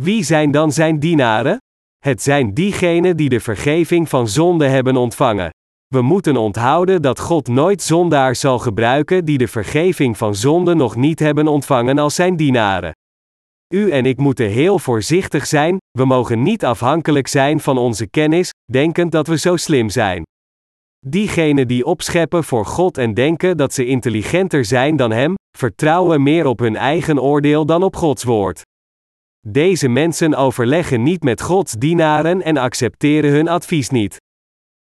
Wie zijn dan zijn dienaren? Het zijn diegenen die de vergeving van zonde hebben ontvangen. We moeten onthouden dat God nooit zondaars zal gebruiken die de vergeving van zonde nog niet hebben ontvangen als zijn dienaren. U en ik moeten heel voorzichtig zijn, we mogen niet afhankelijk zijn van onze kennis, denkend dat we zo slim zijn. Diegenen die opscheppen voor God en denken dat ze intelligenter zijn dan Hem, vertrouwen meer op hun eigen oordeel dan op Gods woord. Deze mensen overleggen niet met Gods dienaren en accepteren hun advies niet.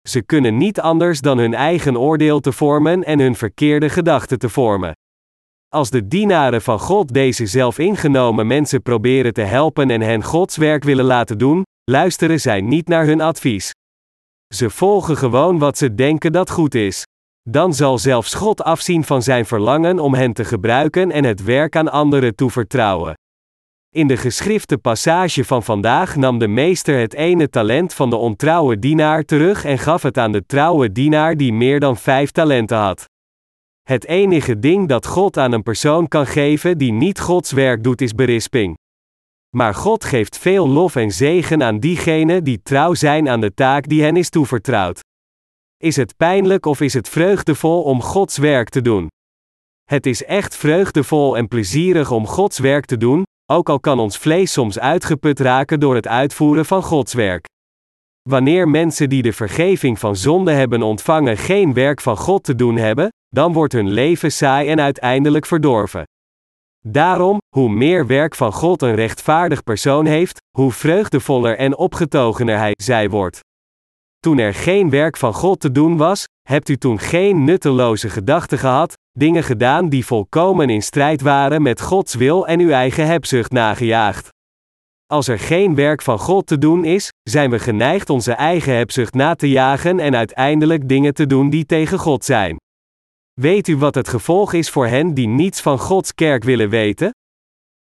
Ze kunnen niet anders dan hun eigen oordeel te vormen en hun verkeerde gedachten te vormen. Als de dienaren van God deze zelfingenomen mensen proberen te helpen en hen Gods werk willen laten doen, luisteren zij niet naar hun advies. Ze volgen gewoon wat ze denken dat goed is. Dan zal zelfs God afzien van zijn verlangen om hen te gebruiken en het werk aan anderen toevertrouwen. In de geschrifte passage van vandaag nam de meester het ene talent van de ontrouwe dienaar terug en gaf het aan de trouwe dienaar die meer dan vijf talenten had. Het enige ding dat God aan een persoon kan geven die niet Gods werk doet is berisping. Maar God geeft veel lof en zegen aan diegenen die trouw zijn aan de taak die hen is toevertrouwd. Is het pijnlijk of is het vreugdevol om Gods werk te doen? Het is echt vreugdevol en plezierig om Gods werk te doen, ook al kan ons vlees soms uitgeput raken door het uitvoeren van Gods werk. Wanneer mensen die de vergeving van zonde hebben ontvangen geen werk van God te doen hebben, dan wordt hun leven saai en uiteindelijk verdorven. Daarom, hoe meer werk van God een rechtvaardig persoon heeft, hoe vreugdevoller en opgetogener hij zij wordt. Toen er geen werk van God te doen was, hebt u toen geen nutteloze gedachten gehad, dingen gedaan die volkomen in strijd waren met Gods wil en uw eigen hebzucht nagejaagd. Als er geen werk van God te doen is, zijn we geneigd onze eigen hebzucht na te jagen en uiteindelijk dingen te doen die tegen God zijn. Weet u wat het gevolg is voor hen die niets van Gods kerk willen weten?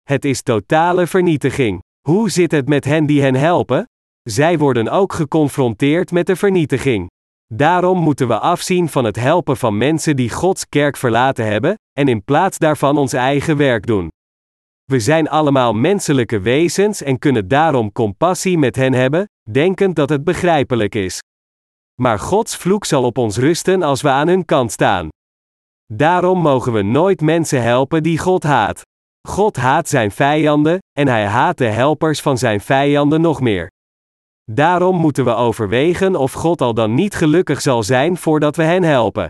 Het is totale vernietiging. Hoe zit het met hen die hen helpen? Zij worden ook geconfronteerd met de vernietiging. Daarom moeten we afzien van het helpen van mensen die Gods kerk verlaten hebben, en in plaats daarvan ons eigen werk doen. We zijn allemaal menselijke wezens en kunnen daarom compassie met hen hebben, denkend dat het begrijpelijk is. Maar Gods vloek zal op ons rusten als we aan hun kant staan. Daarom mogen we nooit mensen helpen die God haat. God haat zijn vijanden, en hij haat de helpers van zijn vijanden nog meer. Daarom moeten we overwegen of God al dan niet gelukkig zal zijn voordat we hen helpen.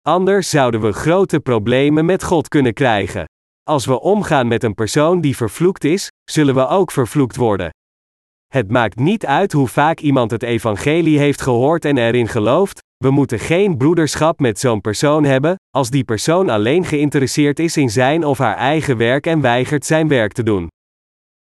Anders zouden we grote problemen met God kunnen krijgen. Als we omgaan met een persoon die vervloekt is, zullen we ook vervloekt worden. Het maakt niet uit hoe vaak iemand het evangelie heeft gehoord en erin gelooft, we moeten geen broederschap met zo'n persoon hebben, als die persoon alleen geïnteresseerd is in zijn of haar eigen werk en weigert zijn werk te doen.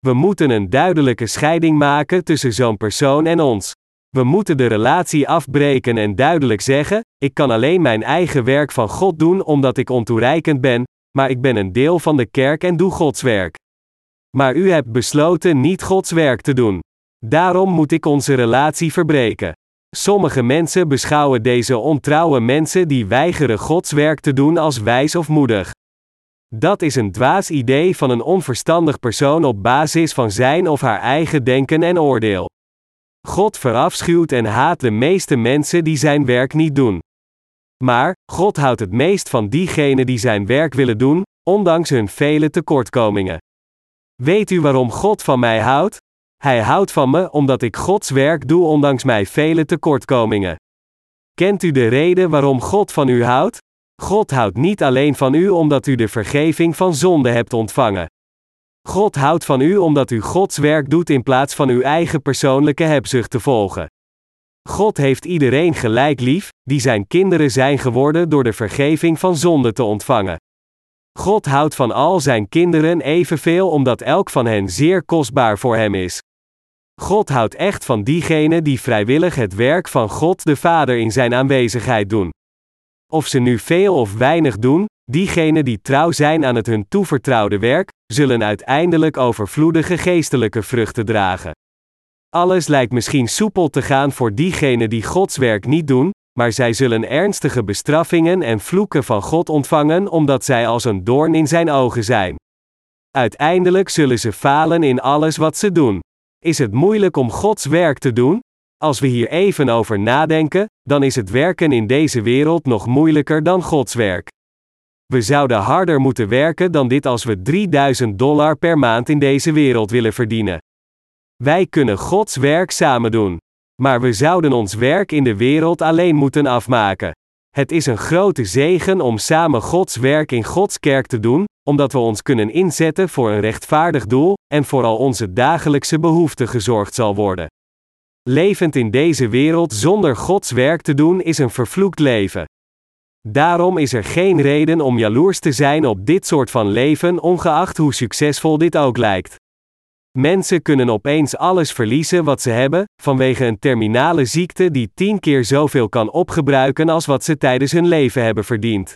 We moeten een duidelijke scheiding maken tussen zo'n persoon en ons. We moeten de relatie afbreken en duidelijk zeggen: ik kan alleen mijn eigen werk van God doen omdat ik ontoereikend ben, maar ik ben een deel van de kerk en doe Gods werk. Maar u hebt besloten niet Gods werk te doen. Daarom moet ik onze relatie verbreken. Sommige mensen beschouwen deze ontrouwe mensen die weigeren Gods werk te doen als wijs of moedig. Dat is een dwaas idee van een onverstandig persoon op basis van zijn of haar eigen denken en oordeel. God verafschuwt en haat de meeste mensen die zijn werk niet doen. Maar, God houdt het meest van diegenen die zijn werk willen doen, ondanks hun vele tekortkomingen. Weet u waarom God van mij houdt? Hij houdt van me omdat ik Gods werk doe ondanks mijn vele tekortkomingen. Kent u de reden waarom God van u houdt? God houdt niet alleen van u omdat u de vergeving van zonde hebt ontvangen. God houdt van u omdat u Gods werk doet in plaats van uw eigen persoonlijke hebzucht te volgen. God heeft iedereen gelijk lief, die zijn kinderen zijn geworden door de vergeving van zonde te ontvangen. God houdt van al zijn kinderen evenveel omdat elk van hen zeer kostbaar voor hem is. God houdt echt van diegenen die vrijwillig het werk van God de Vader in zijn aanwezigheid doen. Of ze nu veel of weinig doen, diegenen die trouw zijn aan het hun toevertrouwde werk, zullen uiteindelijk overvloedige geestelijke vruchten dragen. Alles lijkt misschien soepel te gaan voor diegenen die Gods werk niet doen, maar zij zullen ernstige bestraffingen en vloeken van God ontvangen omdat zij als een doorn in zijn ogen zijn. Uiteindelijk zullen ze falen in alles wat ze doen. Is het moeilijk om Gods werk te doen? Als we hier even over nadenken, dan is het werken in deze wereld nog moeilijker dan Gods werk. We zouden harder moeten werken dan dit als we 3000 dollar per maand in deze wereld willen verdienen. Wij kunnen Gods werk samen doen. Maar we zouden ons werk in de wereld alleen moeten afmaken. Het is een grote zegen om samen Gods werk in Gods kerk te doen, omdat we ons kunnen inzetten voor een rechtvaardig doel, en voor al onze dagelijkse behoeften gezorgd zal worden. Levend in deze wereld zonder Gods werk te doen is een vervloekt leven. Daarom is er geen reden om jaloers te zijn op dit soort van leven, ongeacht hoe succesvol dit ook lijkt. Mensen kunnen opeens alles verliezen wat ze hebben, vanwege een terminale ziekte die tien keer zoveel kan opgebruiken als wat ze tijdens hun leven hebben verdiend.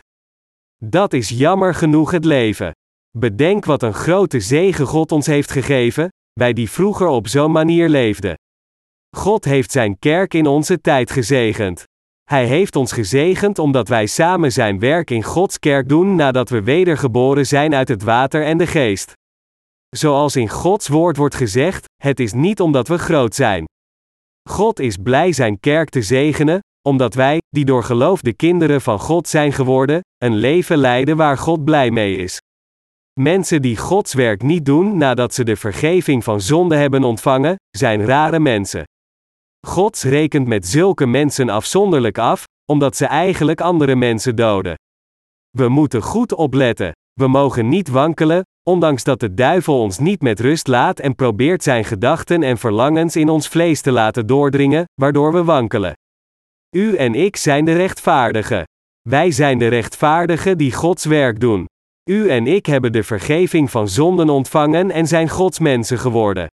Dat is jammer genoeg het leven. Bedenk wat een grote zegen God ons heeft gegeven, wij die vroeger op zo'n manier leefden. God heeft zijn kerk in onze tijd gezegend. Hij heeft ons gezegend omdat wij samen zijn werk in Gods kerk doen nadat we wedergeboren zijn uit het water en de geest. Zoals in Gods woord wordt gezegd, het is niet omdat we groot zijn. God is blij zijn kerk te zegenen, omdat wij, die door geloof de kinderen van God zijn geworden, een leven leiden waar God blij mee is. Mensen die Gods werk niet doen nadat ze de vergeving van zonde hebben ontvangen, zijn rare mensen. God rekent met zulke mensen afzonderlijk af, omdat ze eigenlijk andere mensen doden. We moeten goed opletten. We mogen niet wankelen, ondanks dat de duivel ons niet met rust laat en probeert zijn gedachten en verlangens in ons vlees te laten doordringen, waardoor we wankelen. U en ik zijn de rechtvaardigen. Wij zijn de rechtvaardigen die Gods werk doen. U en ik hebben de vergeving van zonden ontvangen en zijn Gods mensen geworden.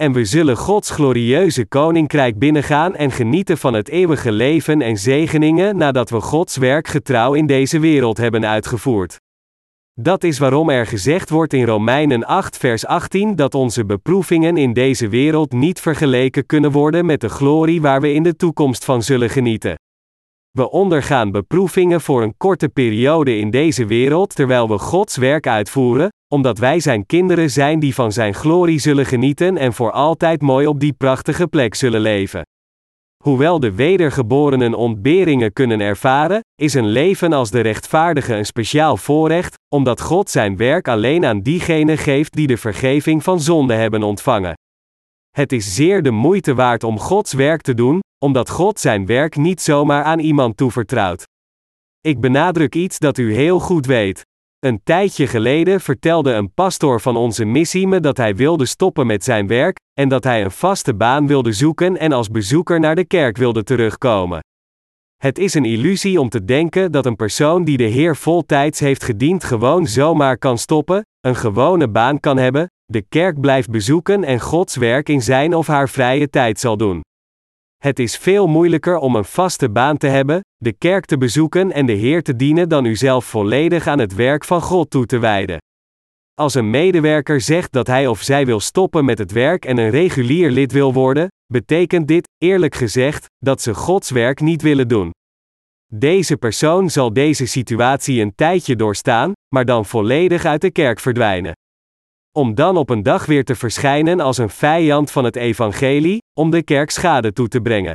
En we zullen Gods glorieuze koninkrijk binnengaan en genieten van het eeuwige leven en zegeningen nadat we Gods werk getrouw in deze wereld hebben uitgevoerd. Dat is waarom er gezegd wordt in Romeinen 8, vers 18 dat onze beproevingen in deze wereld niet vergeleken kunnen worden met de glorie waar we in de toekomst van zullen genieten. We ondergaan beproevingen voor een korte periode in deze wereld terwijl we Gods werk uitvoeren, omdat wij Zijn kinderen zijn die van Zijn glorie zullen genieten en voor altijd mooi op die prachtige plek zullen leven. Hoewel de wedergeborenen ontberingen kunnen ervaren, is een leven als de rechtvaardige een speciaal voorrecht, omdat God Zijn werk alleen aan diegenen geeft die de vergeving van zonde hebben ontvangen. Het is zeer de moeite waard om Gods werk te doen, omdat God zijn werk niet zomaar aan iemand toevertrouwt. Ik benadruk iets dat u heel goed weet. Een tijdje geleden vertelde een pastoor van onze missie me dat hij wilde stoppen met zijn werk, en dat hij een vaste baan wilde zoeken en als bezoeker naar de kerk wilde terugkomen. Het is een illusie om te denken dat een persoon die de Heer voltijds heeft gediend gewoon zomaar kan stoppen, een gewone baan kan hebben, de kerk blijft bezoeken en Gods werk in zijn of haar vrije tijd zal doen. Het is veel moeilijker om een vaste baan te hebben, de kerk te bezoeken en de Heer te dienen dan uzelf volledig aan het werk van God toe te wijden. Als een medewerker zegt dat hij of zij wil stoppen met het werk en een regulier lid wil worden, betekent dit, eerlijk gezegd, dat ze Gods werk niet willen doen. Deze persoon zal deze situatie een tijdje doorstaan, maar dan volledig uit de kerk verdwijnen om dan op een dag weer te verschijnen als een vijand van het evangelie, om de kerk schade toe te brengen.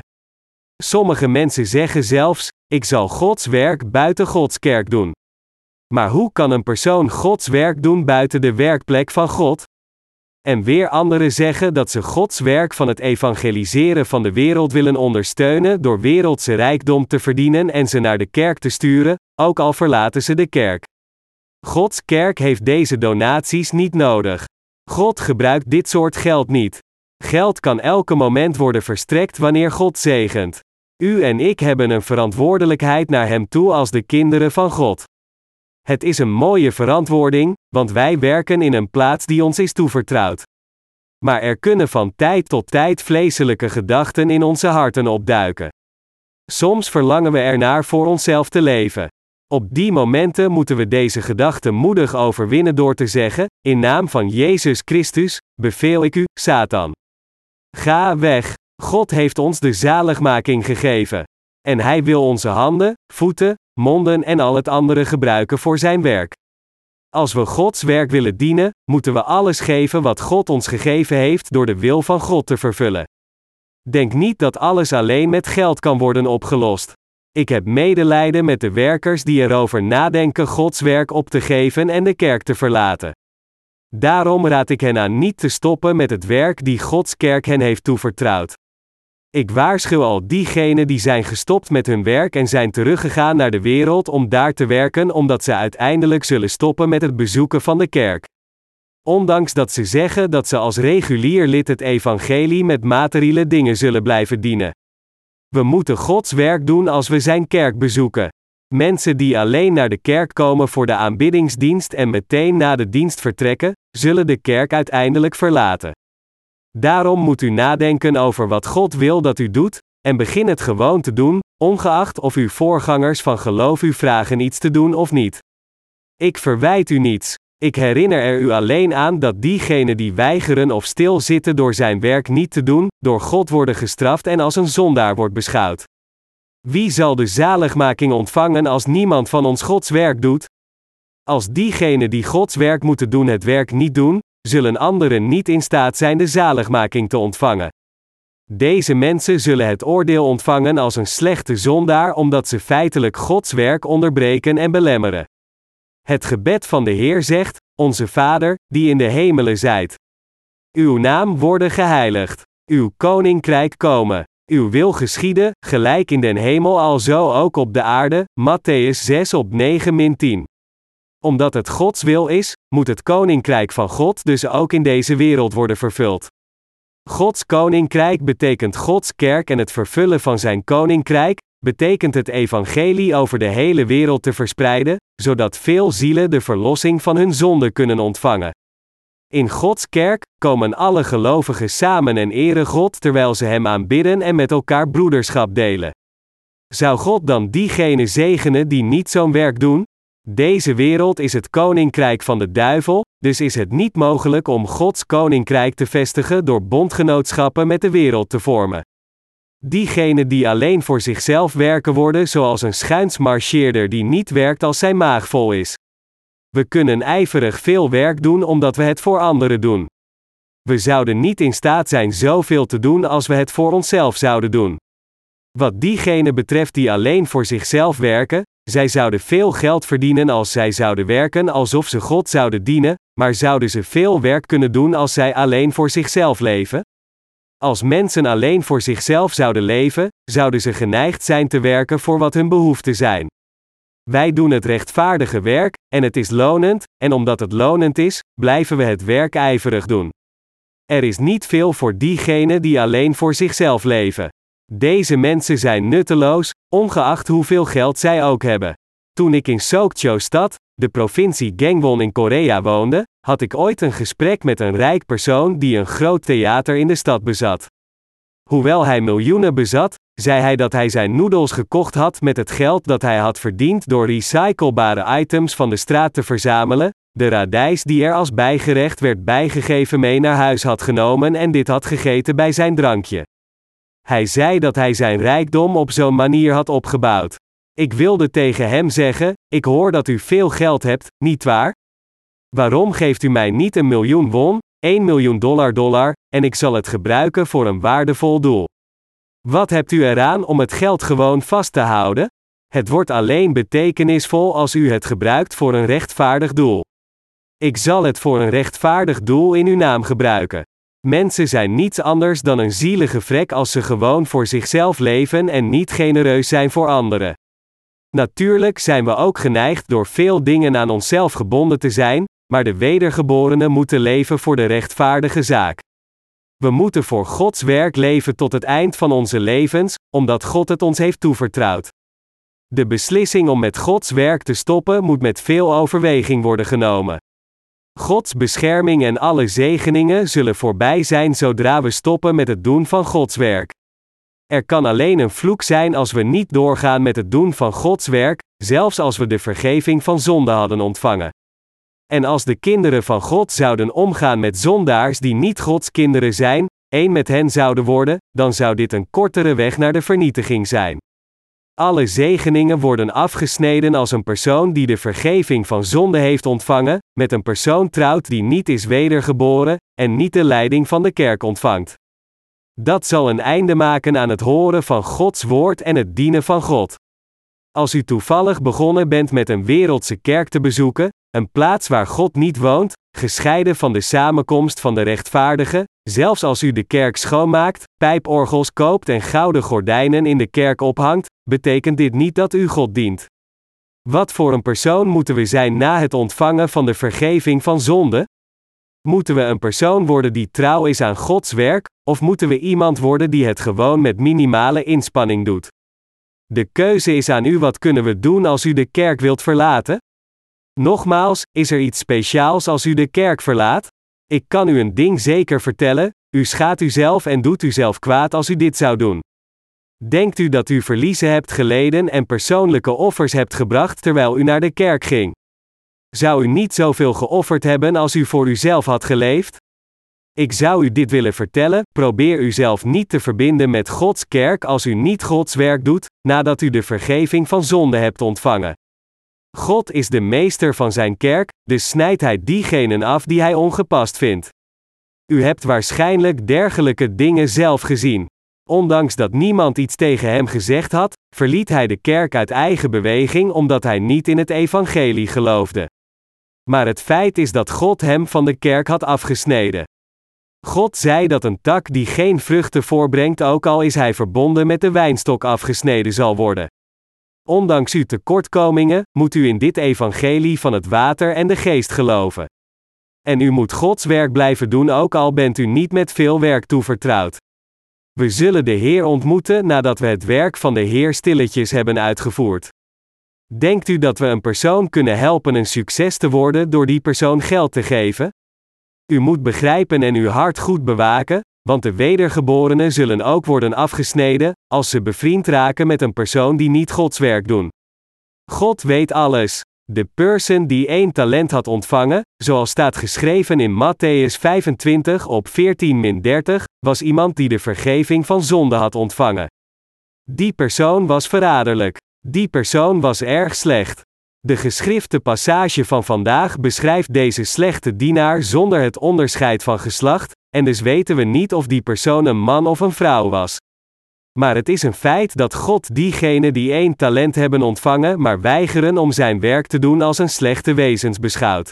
Sommige mensen zeggen zelfs: Ik zal Gods werk buiten Gods kerk doen. Maar hoe kan een persoon Gods werk doen buiten de werkplek van God? En weer anderen zeggen dat ze Gods werk van het evangeliseren van de wereld willen ondersteunen door wereldse rijkdom te verdienen en ze naar de kerk te sturen, ook al verlaten ze de kerk. Gods kerk heeft deze donaties niet nodig. God gebruikt dit soort geld niet. Geld kan elke moment worden verstrekt wanneer God zegent. U en ik hebben een verantwoordelijkheid naar Hem toe als de kinderen van God. Het is een mooie verantwoording, want wij werken in een plaats die ons is toevertrouwd. Maar er kunnen van tijd tot tijd vleeselijke gedachten in onze harten opduiken. Soms verlangen we ernaar voor onszelf te leven. Op die momenten moeten we deze gedachten moedig overwinnen door te zeggen: In naam van Jezus Christus, beveel ik u, Satan. Ga weg. God heeft ons de zaligmaking gegeven. En Hij wil onze handen, voeten, monden en al het andere gebruiken voor Zijn werk. Als we Gods werk willen dienen, moeten we alles geven wat God ons gegeven heeft door de wil van God te vervullen. Denk niet dat alles alleen met geld kan worden opgelost. Ik heb medelijden met de werkers die erover nadenken Gods werk op te geven en de kerk te verlaten. Daarom raad ik hen aan niet te stoppen met het werk die Gods kerk hen heeft toevertrouwd. Ik waarschuw al diegenen die zijn gestopt met hun werk en zijn teruggegaan naar de wereld om daar te werken omdat ze uiteindelijk zullen stoppen met het bezoeken van de kerk. Ondanks dat ze zeggen dat ze als regulier lid het evangelie met materiële dingen zullen blijven dienen. We moeten Gods werk doen als we Zijn kerk bezoeken. Mensen die alleen naar de kerk komen voor de aanbiddingsdienst en meteen na de dienst vertrekken, zullen de kerk uiteindelijk verlaten. Daarom moet u nadenken over wat God wil dat u doet, en begin het gewoon te doen, ongeacht of uw voorgangers van geloof u vragen iets te doen of niet. Ik verwijt u niets, ik herinner er u alleen aan dat diegenen die weigeren of stilzitten door zijn werk niet te doen, door God worden gestraft en als een zondaar wordt beschouwd. Wie zal de zaligmaking ontvangen als niemand van ons Gods werk doet? Als diegenen die Gods werk moeten doen het werk niet doen, zullen anderen niet in staat zijn de zaligmaking te ontvangen. Deze mensen zullen het oordeel ontvangen als een slechte zondaar omdat ze feitelijk Gods werk onderbreken en belemmeren. Het gebed van de Heer zegt: Onze Vader, die in de hemelen zijt. Uw naam worden geheiligd. Uw koninkrijk komen. Uw wil geschieden, gelijk in den hemel alzo ook op de aarde, Matthäus 6 op 9 min 10. Omdat het Gods wil is, moet het koninkrijk van God dus ook in deze wereld worden vervuld. Gods koninkrijk betekent Gods kerk en het vervullen van zijn koninkrijk, betekent het evangelie over de hele wereld te verspreiden, zodat veel zielen de verlossing van hun zonde kunnen ontvangen. In Gods kerk komen alle gelovigen samen en eren God terwijl ze Hem aanbidden en met elkaar broederschap delen. Zou God dan diegenen zegenen die niet zo'n werk doen? Deze wereld is het koninkrijk van de duivel, dus is het niet mogelijk om Gods koninkrijk te vestigen door bondgenootschappen met de wereld te vormen. Diegenen die alleen voor zichzelf werken worden zoals een schuinsmarcheerder die niet werkt als zijn maag vol is. We kunnen ijverig veel werk doen omdat we het voor anderen doen. We zouden niet in staat zijn zoveel te doen als we het voor onszelf zouden doen. Wat diegenen betreft die alleen voor zichzelf werken, zij zouden veel geld verdienen als zij zouden werken alsof ze God zouden dienen, maar zouden ze veel werk kunnen doen als zij alleen voor zichzelf leven? Als mensen alleen voor zichzelf zouden leven, zouden ze geneigd zijn te werken voor wat hun behoeften zijn. Wij doen het rechtvaardige werk, en het is lonend, en omdat het lonend is, blijven we het werk ijverig doen. Er is niet veel voor diegenen die alleen voor zichzelf leven. Deze mensen zijn nutteloos, ongeacht hoeveel geld zij ook hebben. Toen ik in Sokcho-stad, de provincie Gangwon in Korea woonde, had ik ooit een gesprek met een rijk persoon die een groot theater in de stad bezat. Hoewel hij miljoenen bezat, zei hij dat hij zijn noedels gekocht had met het geld dat hij had verdiend door recyclebare items van de straat te verzamelen, de radijs die er als bijgerecht werd bijgegeven mee naar huis had genomen en dit had gegeten bij zijn drankje. Hij zei dat hij zijn rijkdom op zo'n manier had opgebouwd. Ik wilde tegen hem zeggen: Ik hoor dat u veel geld hebt, niet waar? Waarom geeft u mij niet een miljoen won, 1 miljoen dollar dollar, en ik zal het gebruiken voor een waardevol doel? Wat hebt u eraan om het geld gewoon vast te houden? Het wordt alleen betekenisvol als u het gebruikt voor een rechtvaardig doel. Ik zal het voor een rechtvaardig doel in uw naam gebruiken. Mensen zijn niets anders dan een zielige vrek als ze gewoon voor zichzelf leven en niet genereus zijn voor anderen. Natuurlijk zijn we ook geneigd door veel dingen aan onszelf gebonden te zijn, maar de wedergeborenen moeten leven voor de rechtvaardige zaak. We moeten voor Gods werk leven tot het eind van onze levens, omdat God het ons heeft toevertrouwd. De beslissing om met Gods werk te stoppen moet met veel overweging worden genomen. Gods bescherming en alle zegeningen zullen voorbij zijn zodra we stoppen met het doen van Gods werk. Er kan alleen een vloek zijn als we niet doorgaan met het doen van Gods werk, zelfs als we de vergeving van zonde hadden ontvangen. En als de kinderen van God zouden omgaan met zondaars die niet Gods kinderen zijn, één met hen zouden worden, dan zou dit een kortere weg naar de vernietiging zijn. Alle zegeningen worden afgesneden als een persoon die de vergeving van zonde heeft ontvangen, met een persoon trouwt die niet is wedergeboren, en niet de leiding van de kerk ontvangt. Dat zal een einde maken aan het horen van Gods woord en het dienen van God. Als u toevallig begonnen bent met een wereldse kerk te bezoeken, een plaats waar God niet woont, gescheiden van de samenkomst van de rechtvaardigen, zelfs als u de kerk schoonmaakt, pijporgels koopt en gouden gordijnen in de kerk ophangt, betekent dit niet dat u God dient. Wat voor een persoon moeten we zijn na het ontvangen van de vergeving van zonde? Moeten we een persoon worden die trouw is aan Gods werk, of moeten we iemand worden die het gewoon met minimale inspanning doet? De keuze is aan u wat kunnen we doen als u de kerk wilt verlaten? Nogmaals, is er iets speciaals als u de kerk verlaat? Ik kan u een ding zeker vertellen: u schaadt uzelf en doet uzelf kwaad als u dit zou doen. Denkt u dat u verliezen hebt geleden en persoonlijke offers hebt gebracht terwijl u naar de kerk ging? Zou u niet zoveel geofferd hebben als u voor uzelf had geleefd? Ik zou u dit willen vertellen: probeer uzelf niet te verbinden met Gods kerk als u niet Gods werk doet, nadat u de vergeving van zonde hebt ontvangen. God is de meester van zijn kerk, dus snijdt hij diegenen af die hij ongepast vindt. U hebt waarschijnlijk dergelijke dingen zelf gezien. Ondanks dat niemand iets tegen hem gezegd had, verliet hij de kerk uit eigen beweging omdat hij niet in het evangelie geloofde. Maar het feit is dat God hem van de kerk had afgesneden. God zei dat een tak die geen vruchten voorbrengt, ook al is hij verbonden met de wijnstok afgesneden zal worden. Ondanks uw tekortkomingen, moet u in dit evangelie van het water en de geest geloven. En u moet Gods werk blijven doen, ook al bent u niet met veel werk toevertrouwd. We zullen de Heer ontmoeten nadat we het werk van de Heer stilletjes hebben uitgevoerd. Denkt u dat we een persoon kunnen helpen een succes te worden door die persoon geld te geven? U moet begrijpen en uw hart goed bewaken, want de wedergeborenen zullen ook worden afgesneden, als ze bevriend raken met een persoon die niet Gods werk doen. God weet alles. De person die één talent had ontvangen, zoals staat geschreven in Matthäus 25 op 14-30, was iemand die de vergeving van zonde had ontvangen. Die persoon was verraderlijk. Die persoon was erg slecht. De geschrifte passage van vandaag beschrijft deze slechte dienaar zonder het onderscheid van geslacht, en dus weten we niet of die persoon een man of een vrouw was. Maar het is een feit dat God diegenen die één talent hebben ontvangen, maar weigeren om zijn werk te doen als een slechte wezens beschouwt.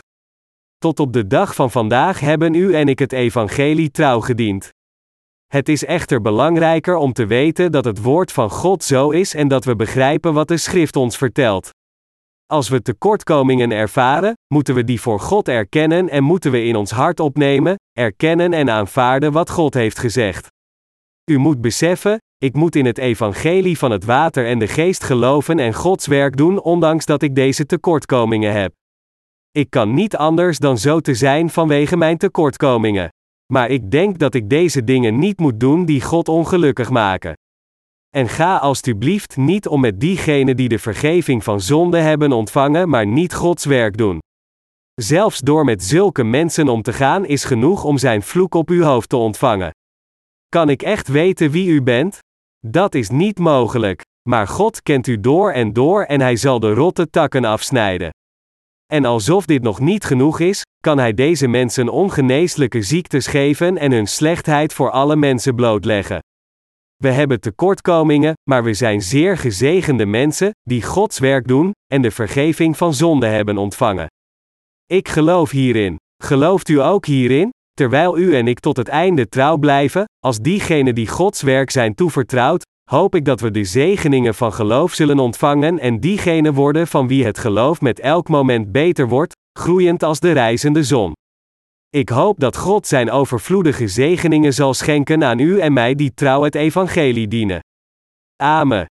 Tot op de dag van vandaag hebben u en ik het evangelie trouw gediend. Het is echter belangrijker om te weten dat het woord van God zo is en dat we begrijpen wat de schrift ons vertelt. Als we tekortkomingen ervaren, moeten we die voor God erkennen en moeten we in ons hart opnemen, erkennen en aanvaarden wat God heeft gezegd. U moet beseffen, ik moet in het evangelie van het water en de geest geloven en Gods werk doen ondanks dat ik deze tekortkomingen heb. Ik kan niet anders dan zo te zijn vanwege mijn tekortkomingen. Maar ik denk dat ik deze dingen niet moet doen die God ongelukkig maken. En ga alstublieft niet om met diegenen die de vergeving van zonde hebben ontvangen, maar niet Gods werk doen. Zelfs door met zulke mensen om te gaan is genoeg om zijn vloek op uw hoofd te ontvangen. Kan ik echt weten wie u bent? Dat is niet mogelijk. Maar God kent u door en door en hij zal de rotte takken afsnijden. En alsof dit nog niet genoeg is, kan hij deze mensen ongeneeslijke ziektes geven en hun slechtheid voor alle mensen blootleggen. We hebben tekortkomingen, maar we zijn zeer gezegende mensen, die Gods werk doen, en de vergeving van zonde hebben ontvangen. Ik geloof hierin. Gelooft u ook hierin? Terwijl u en ik tot het einde trouw blijven, als diegenen die Gods werk zijn toevertrouwd, hoop ik dat we de zegeningen van geloof zullen ontvangen en diegenen worden van wie het geloof met elk moment beter wordt, groeiend als de reizende zon. Ik hoop dat God zijn overvloedige zegeningen zal schenken aan u en mij die trouw het evangelie dienen. Amen.